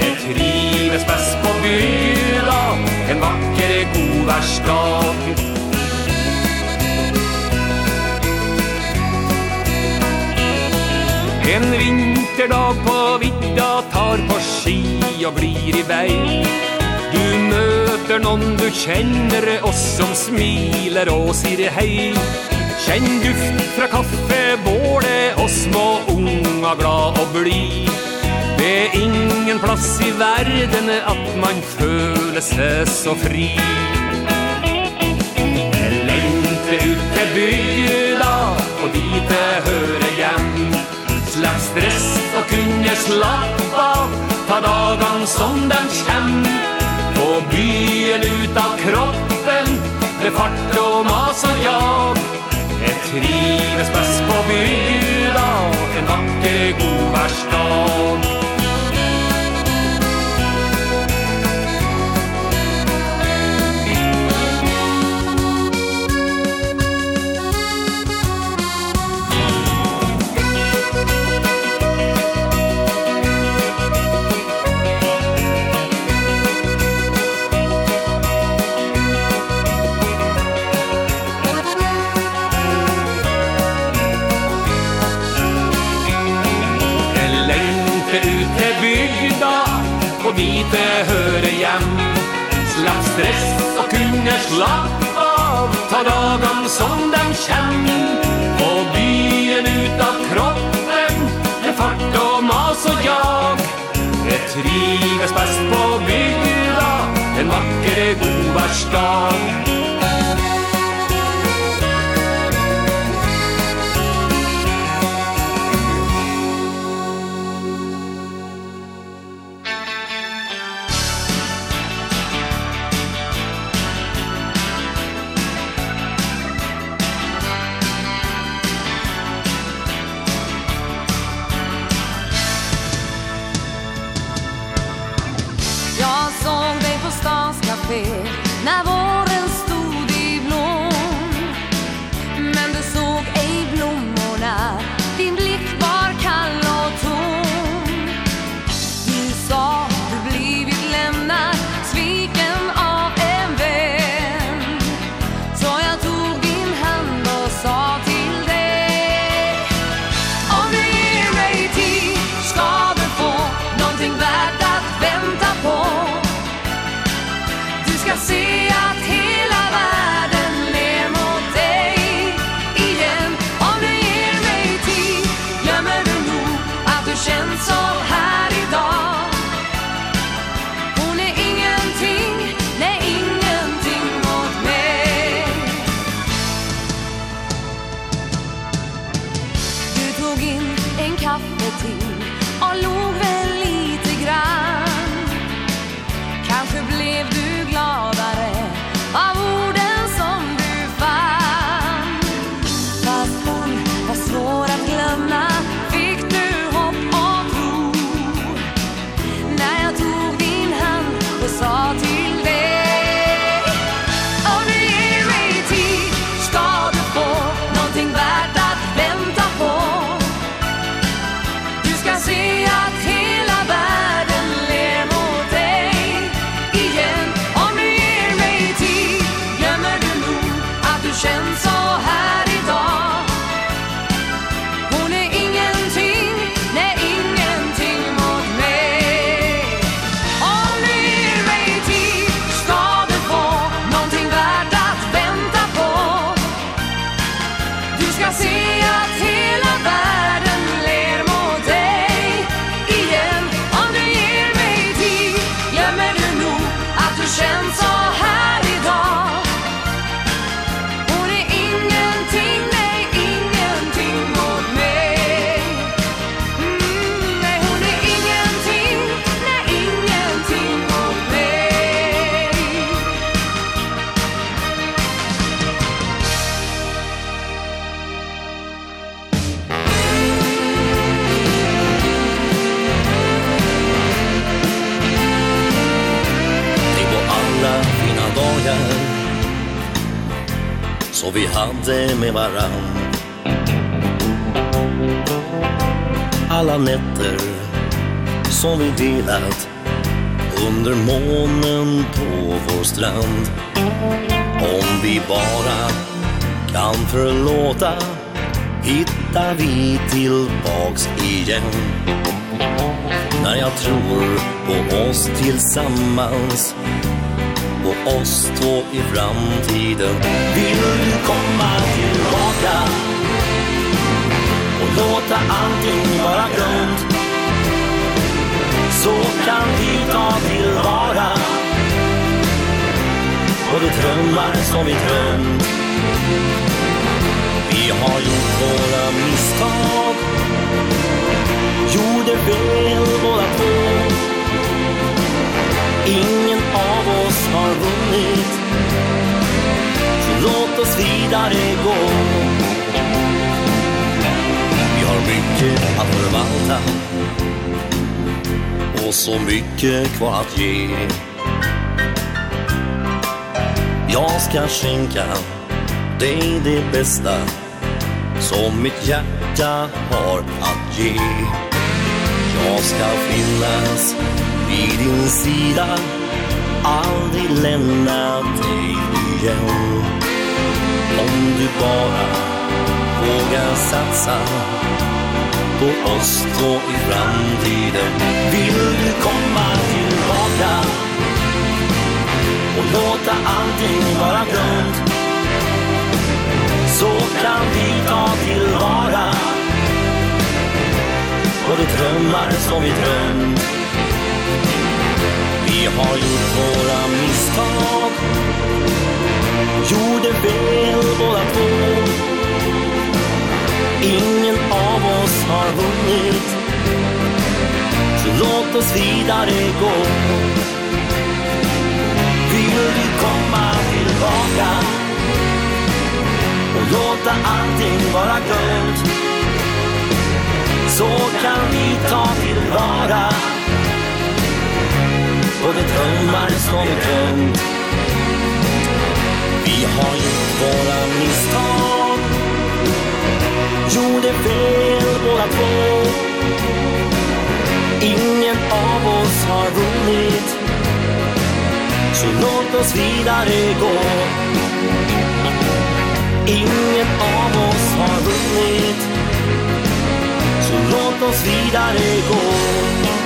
Jag trives bäst på bygda En vacker god världsdag En vinterdag på vidda tar på ski og blir i vei Du møter noen du kjenner og som smiler og sier hei. Kjenn duft fra kaffe, båle og små unga glad og bli. Det er ingen plass i verden at man føler seg så fri. Jeg lengter ut til bygda og dit jeg hører hjem. Slapp stress og kunne slapp av Ta dagen som den kjem Och byen utav kroppen Med fart och masar jag Et trives best på bygda En vakker god värsta få vite høre hjem. Slapp stress og kunne slapp av Ta dagen som den kjem Og byen ut av kroppen Med fart og mas og jag. Jeg trives best på bygda En vakker godværsdag. med varann. Alla nätter som vi delat Under månen på vår strand. Om vi bara kan förlåta Hittar vi tillbaks igen. När jag tror på oss tillsammans på oss två i framtiden. Vill du komma tillbaka Och låta allting vara grönt Så kan vi ta tillvara Och de drömmar som vi drömt. Vi har gjort våra misstag Gjorde fel båda två ingen av oss har vunnit. Så låt oss vidare gå. Vi har mycket att förvalta. Och så mycket kvar att ge. Jag ska skänka dig det bästa Som mitt hjärta har att ge. Jag ska finnas vid din sida Aldrig lämna dig igen. Om du bara vågar satsa På oss två i framtiden. Vill du komma tillbaka? Och låta allting vara glömt Så kan vi ta tillvara På de drömmar som vi drömt. Vi har gjort våra misstag. Gjorde väl båda två Ingen av oss har vunnit. Så låt oss vidare gå. Vill du komma tillbaka. Och låta allting vara glömt Så kan vi ta tillvara. Och det drömmar som en. Dröm Vi har gjort våra misstag. Gjorde fel båda två. Ingen av oss har vunnit. Så låt oss vidare gå. Ingen av oss har vunnit. Så låt oss vidare gå.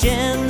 现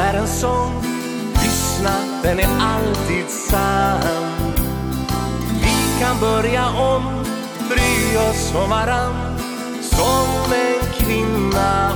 är en sång Lyssna, den är alltid sann. Vi kan börja om Bry oss om varann. Som en kvinna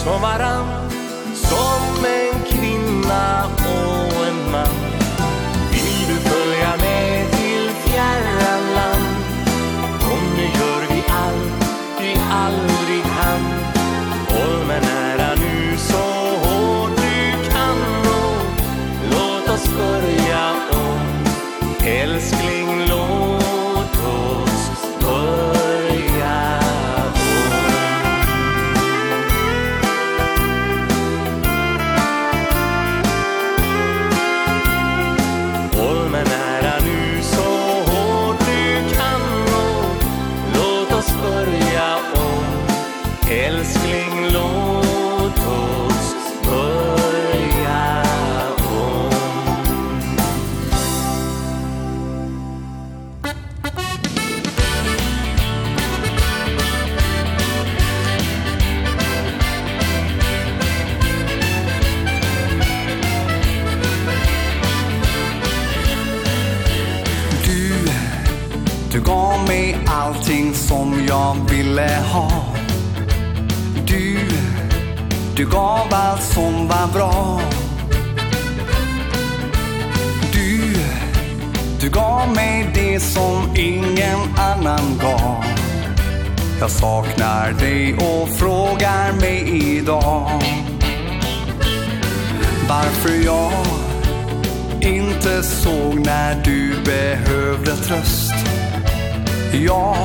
som varann allt som var bra. Du, du gav mig det som ingen annan gav. Jag saknar dig och frågar mig idag. Varför jag inte såg när du behövde tröst. Jag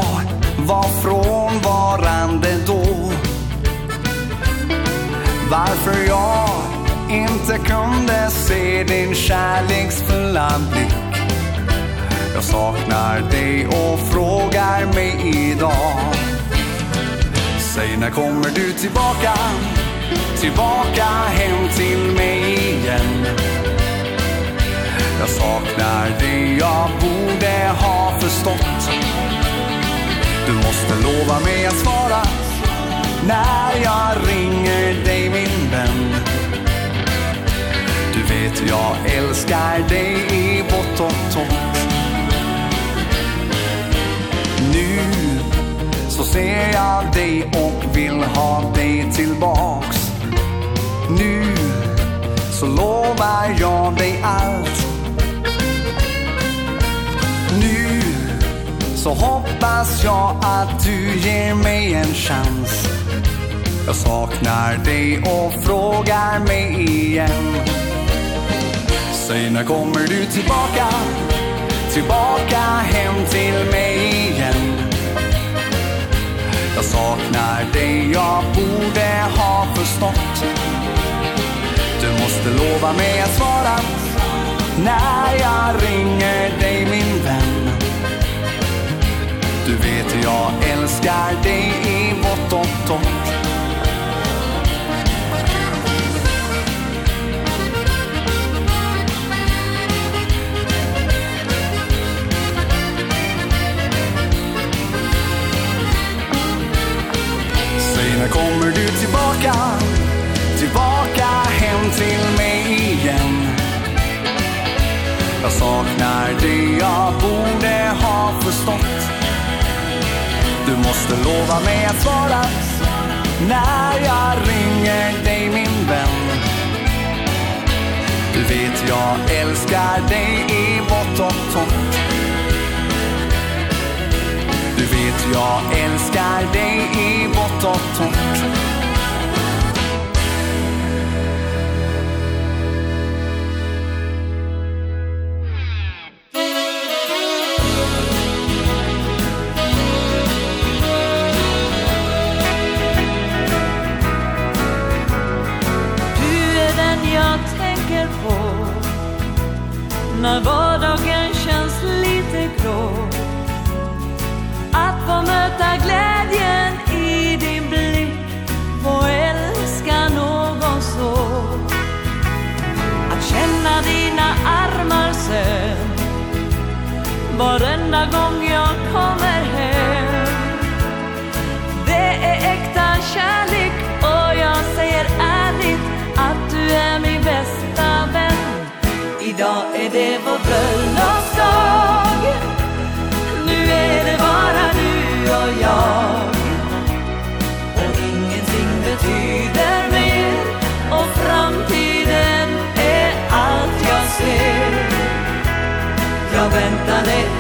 var frånvarande då. Varför jag inte kunde se din kärleksfulla blick Jag saknar dig och frågar mig idag. Säg när kommer du tillbaka? Tillbaka hem till mig igen. Jag saknar dig jag borde ha förstått. Du måste lova mig att svara när jag ringer dig min vän. Du vet jag älskar dig i bott och tomt. Nu så ser jag dig och vill ha dig tillbaks. Nu så lovar jag dig allt. Nu så hoppas jag att du ger mig en chans. Jag saknar dig och frågar mig igen. Säg när kommer du tillbaka? Tillbaka hem till mig igen. Jag saknar dig, jag borde ha förstått. Du måste lova mig att svara När jag ringer dig min vän. Du vet jag älskar dig i vått och torrt När kommer du tillbaka? Tillbaka hem till mig igen. Jag saknar det jag borde ha förstått. Du måste lova mig att svara När jag ringer dig min vän. Du vet jag älskar dig i vått och tomt vet jag älskar dig i vått och torrt. Du är den jag tänker på. När var Varenda gång jag kommer hem. Det är äkta kärlek Och jag säger ärligt Att du är min bästa vän. Idag är det vår bröllopsdag. Nu är det bara du och jag. ventane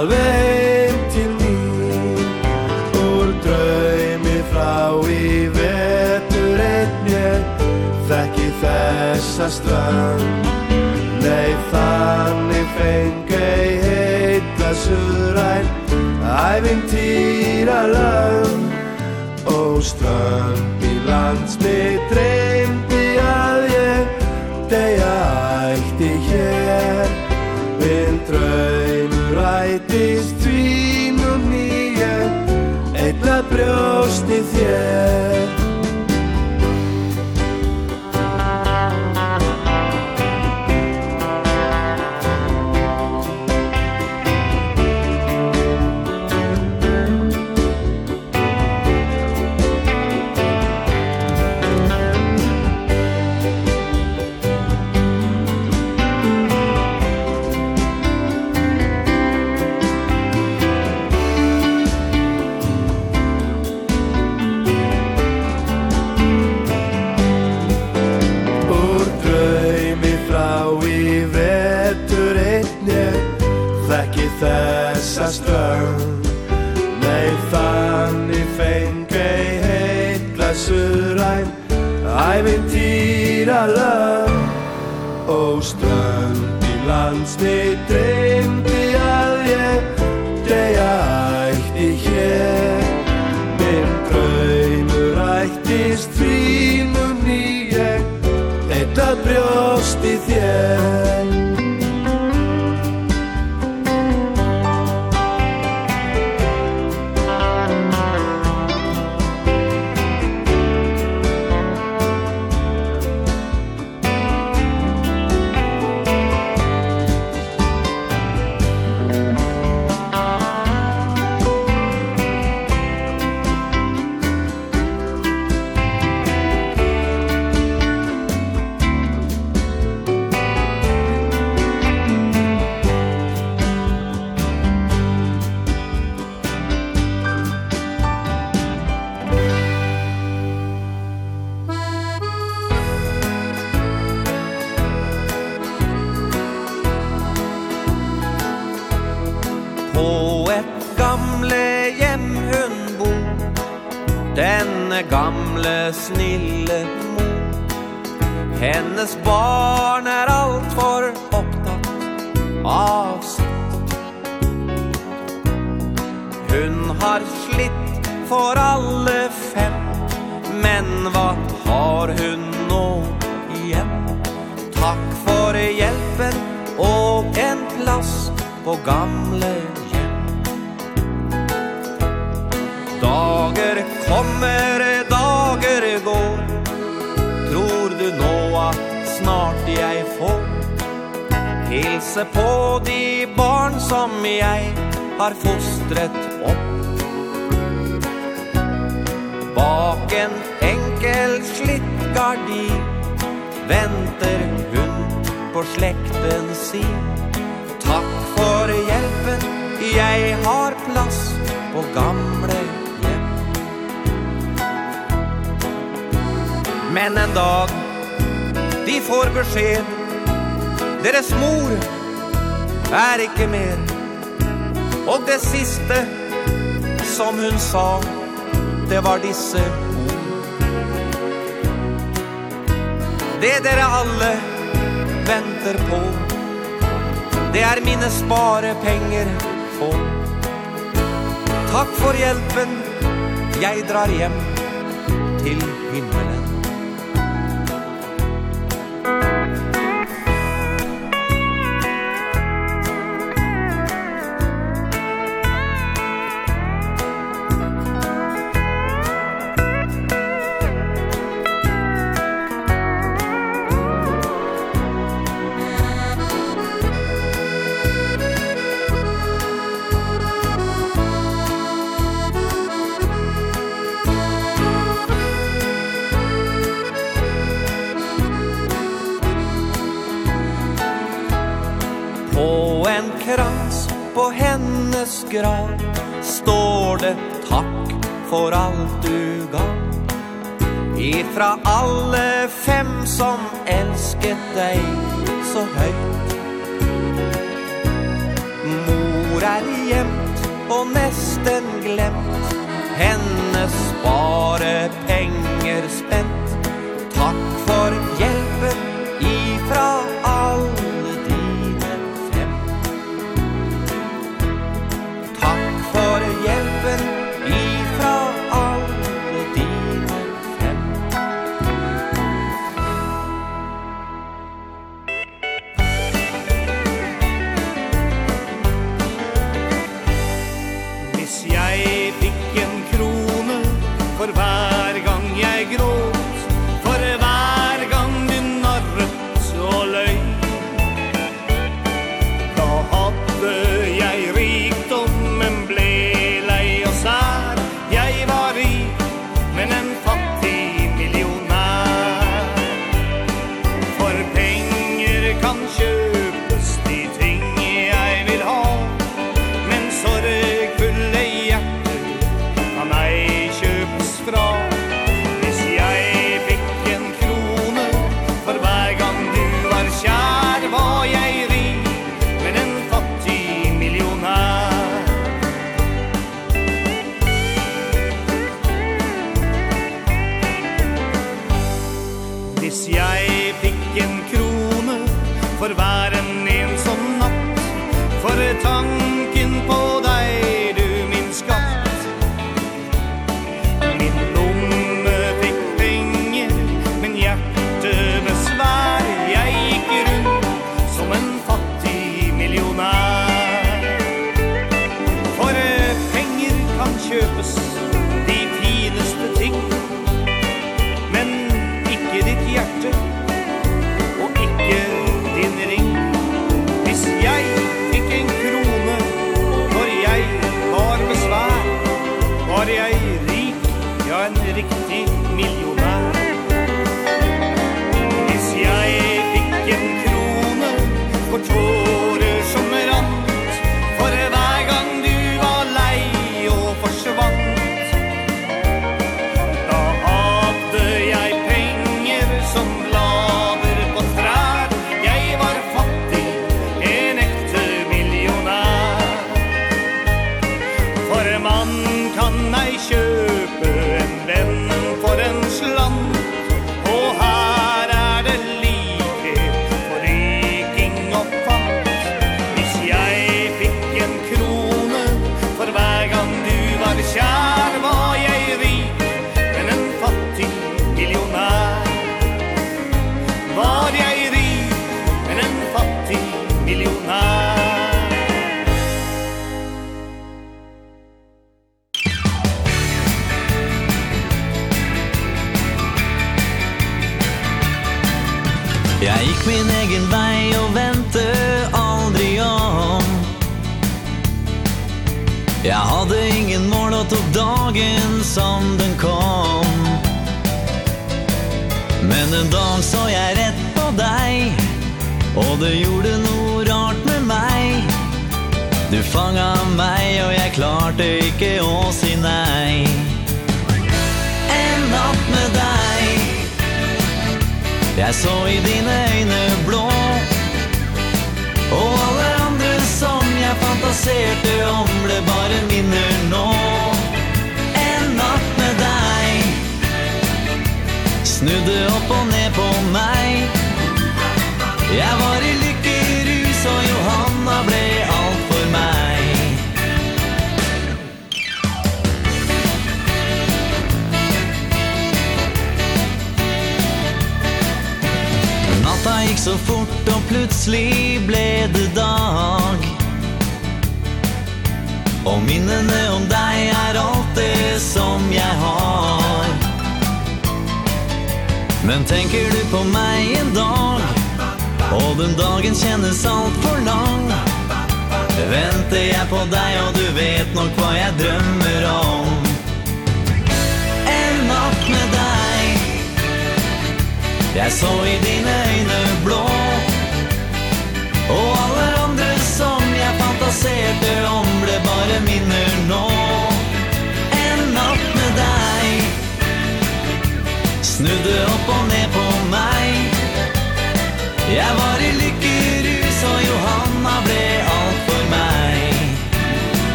alveg til ny Hvor drøymi frá i vetur einn mjö Þekki þessa strand Nei, þannig fengi heitla surræn Ævintýra land Og strand í lands mitt hennes barn är allt för upptatt av sitt Hun har slitt för alle fem Men vad har hun nå igen? Tack för hjälpen och en plats på gamle hilse på de barn som jeg har fostret opp. Bak en enkel slitt gardin Venter hun på slekten sin. Takk for hjelpen, jeg har plass på gamle hjem. Men en dag, de får beskjed Deres mor er ikke mer. Og det siste som hun sa Det var disse ord. Det dere alle venter på Det er mine sparepenger få Takk for hjelpen Jeg drar hjem til himmelen.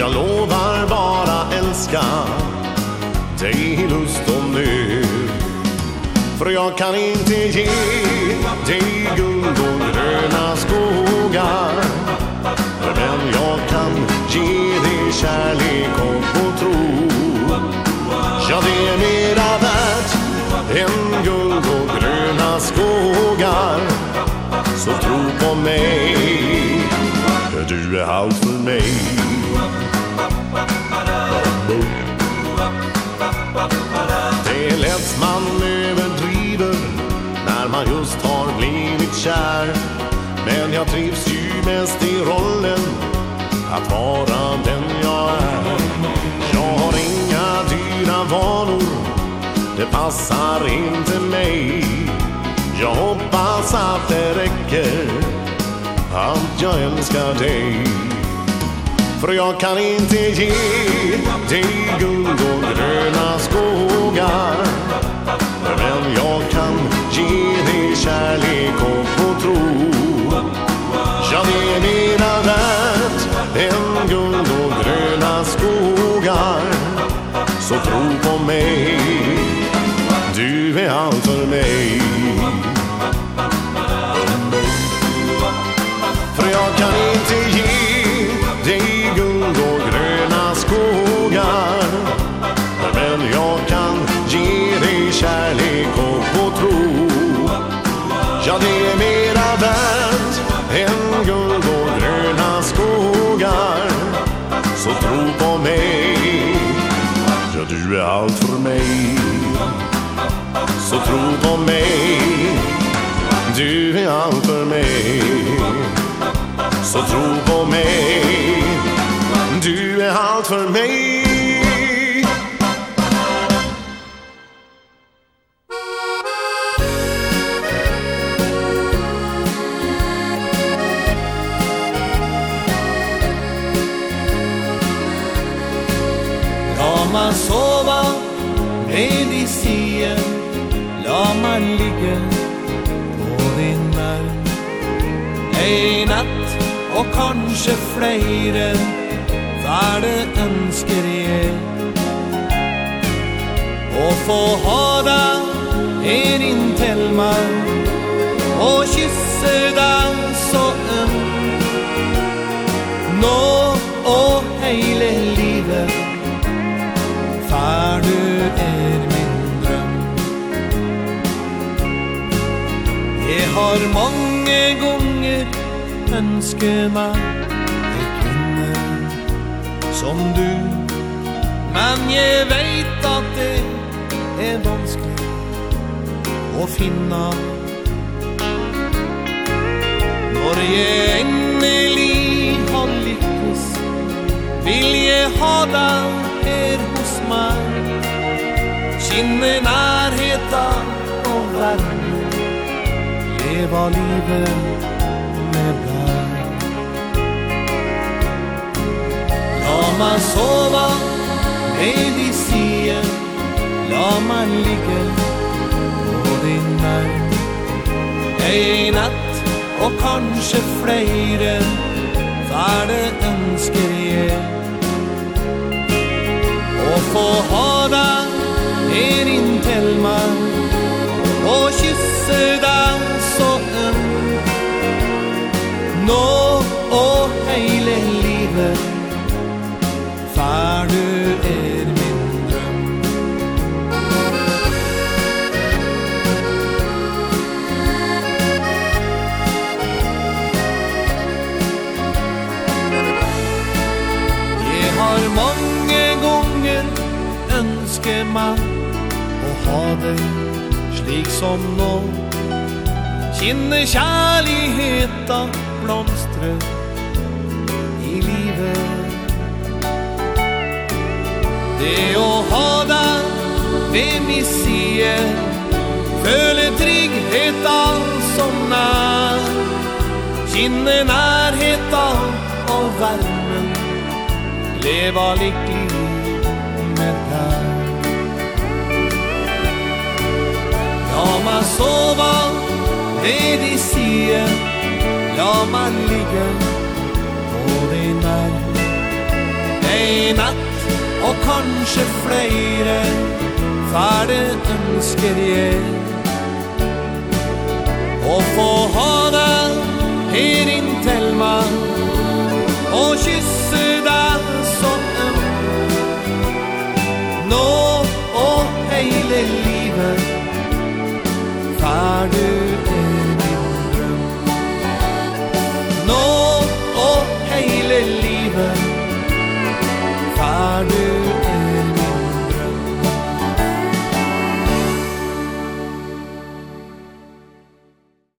Jag lovar bara älska dig i lust och nöd. För jag kan inte ge dig guld och gröna skogar. Men jag kan ge dig kärlek och tro. Ja, det är mera värt än guld och gröna skogar. Så tro på mig Du är allt för mig. man just har blivit kär. Men jag trivs ju mest i rollen Att vara den jag är. Jag har inga dyra vanor Det passar inte mig. Jag hoppas att det räcker Att jag älskar dig. För jag kan inte ge dig guld och gröna skogar. kärlek och på tro. Ja, det är mera värt än guld och gröna skogar. Så tro på mig, du är allt för mig. du är allt för mig Så tro på mig Du är allt för mig Så tro på mig Du är allt för mig og kanskje flere Hva det ønsker jeg. Å få ha deg her inntil meg. ønske meg ei kvinne som du. Men jeg veit at det er vanskelig å finne. Når jeg endelig har lykkes Vil jeg ha deg her hos meg. Kjenne nærheten og verden Leva livet man sova. Baby sie La man ligga På din närd Ei natt Og kanskje flere Hva det ønsker jeg? Å få ha deg Ned inntil meg Og kysse deg så øm. Nå og hele livet elske meg Å ha deg slik som nå. Kjenne kjærligheta blomstre i livet. Det å ha deg ved min side Føle tryggheta som nær. Kjenne nærheta og varmen Leva lykkelig. man sova. Det de sier Ja, man ligger På din nær Ei natt Og kanskje flere Fær det ønsker jeg. Å få ha deg Her inntil man Og kysse deg Som en. Nå og hele livet er du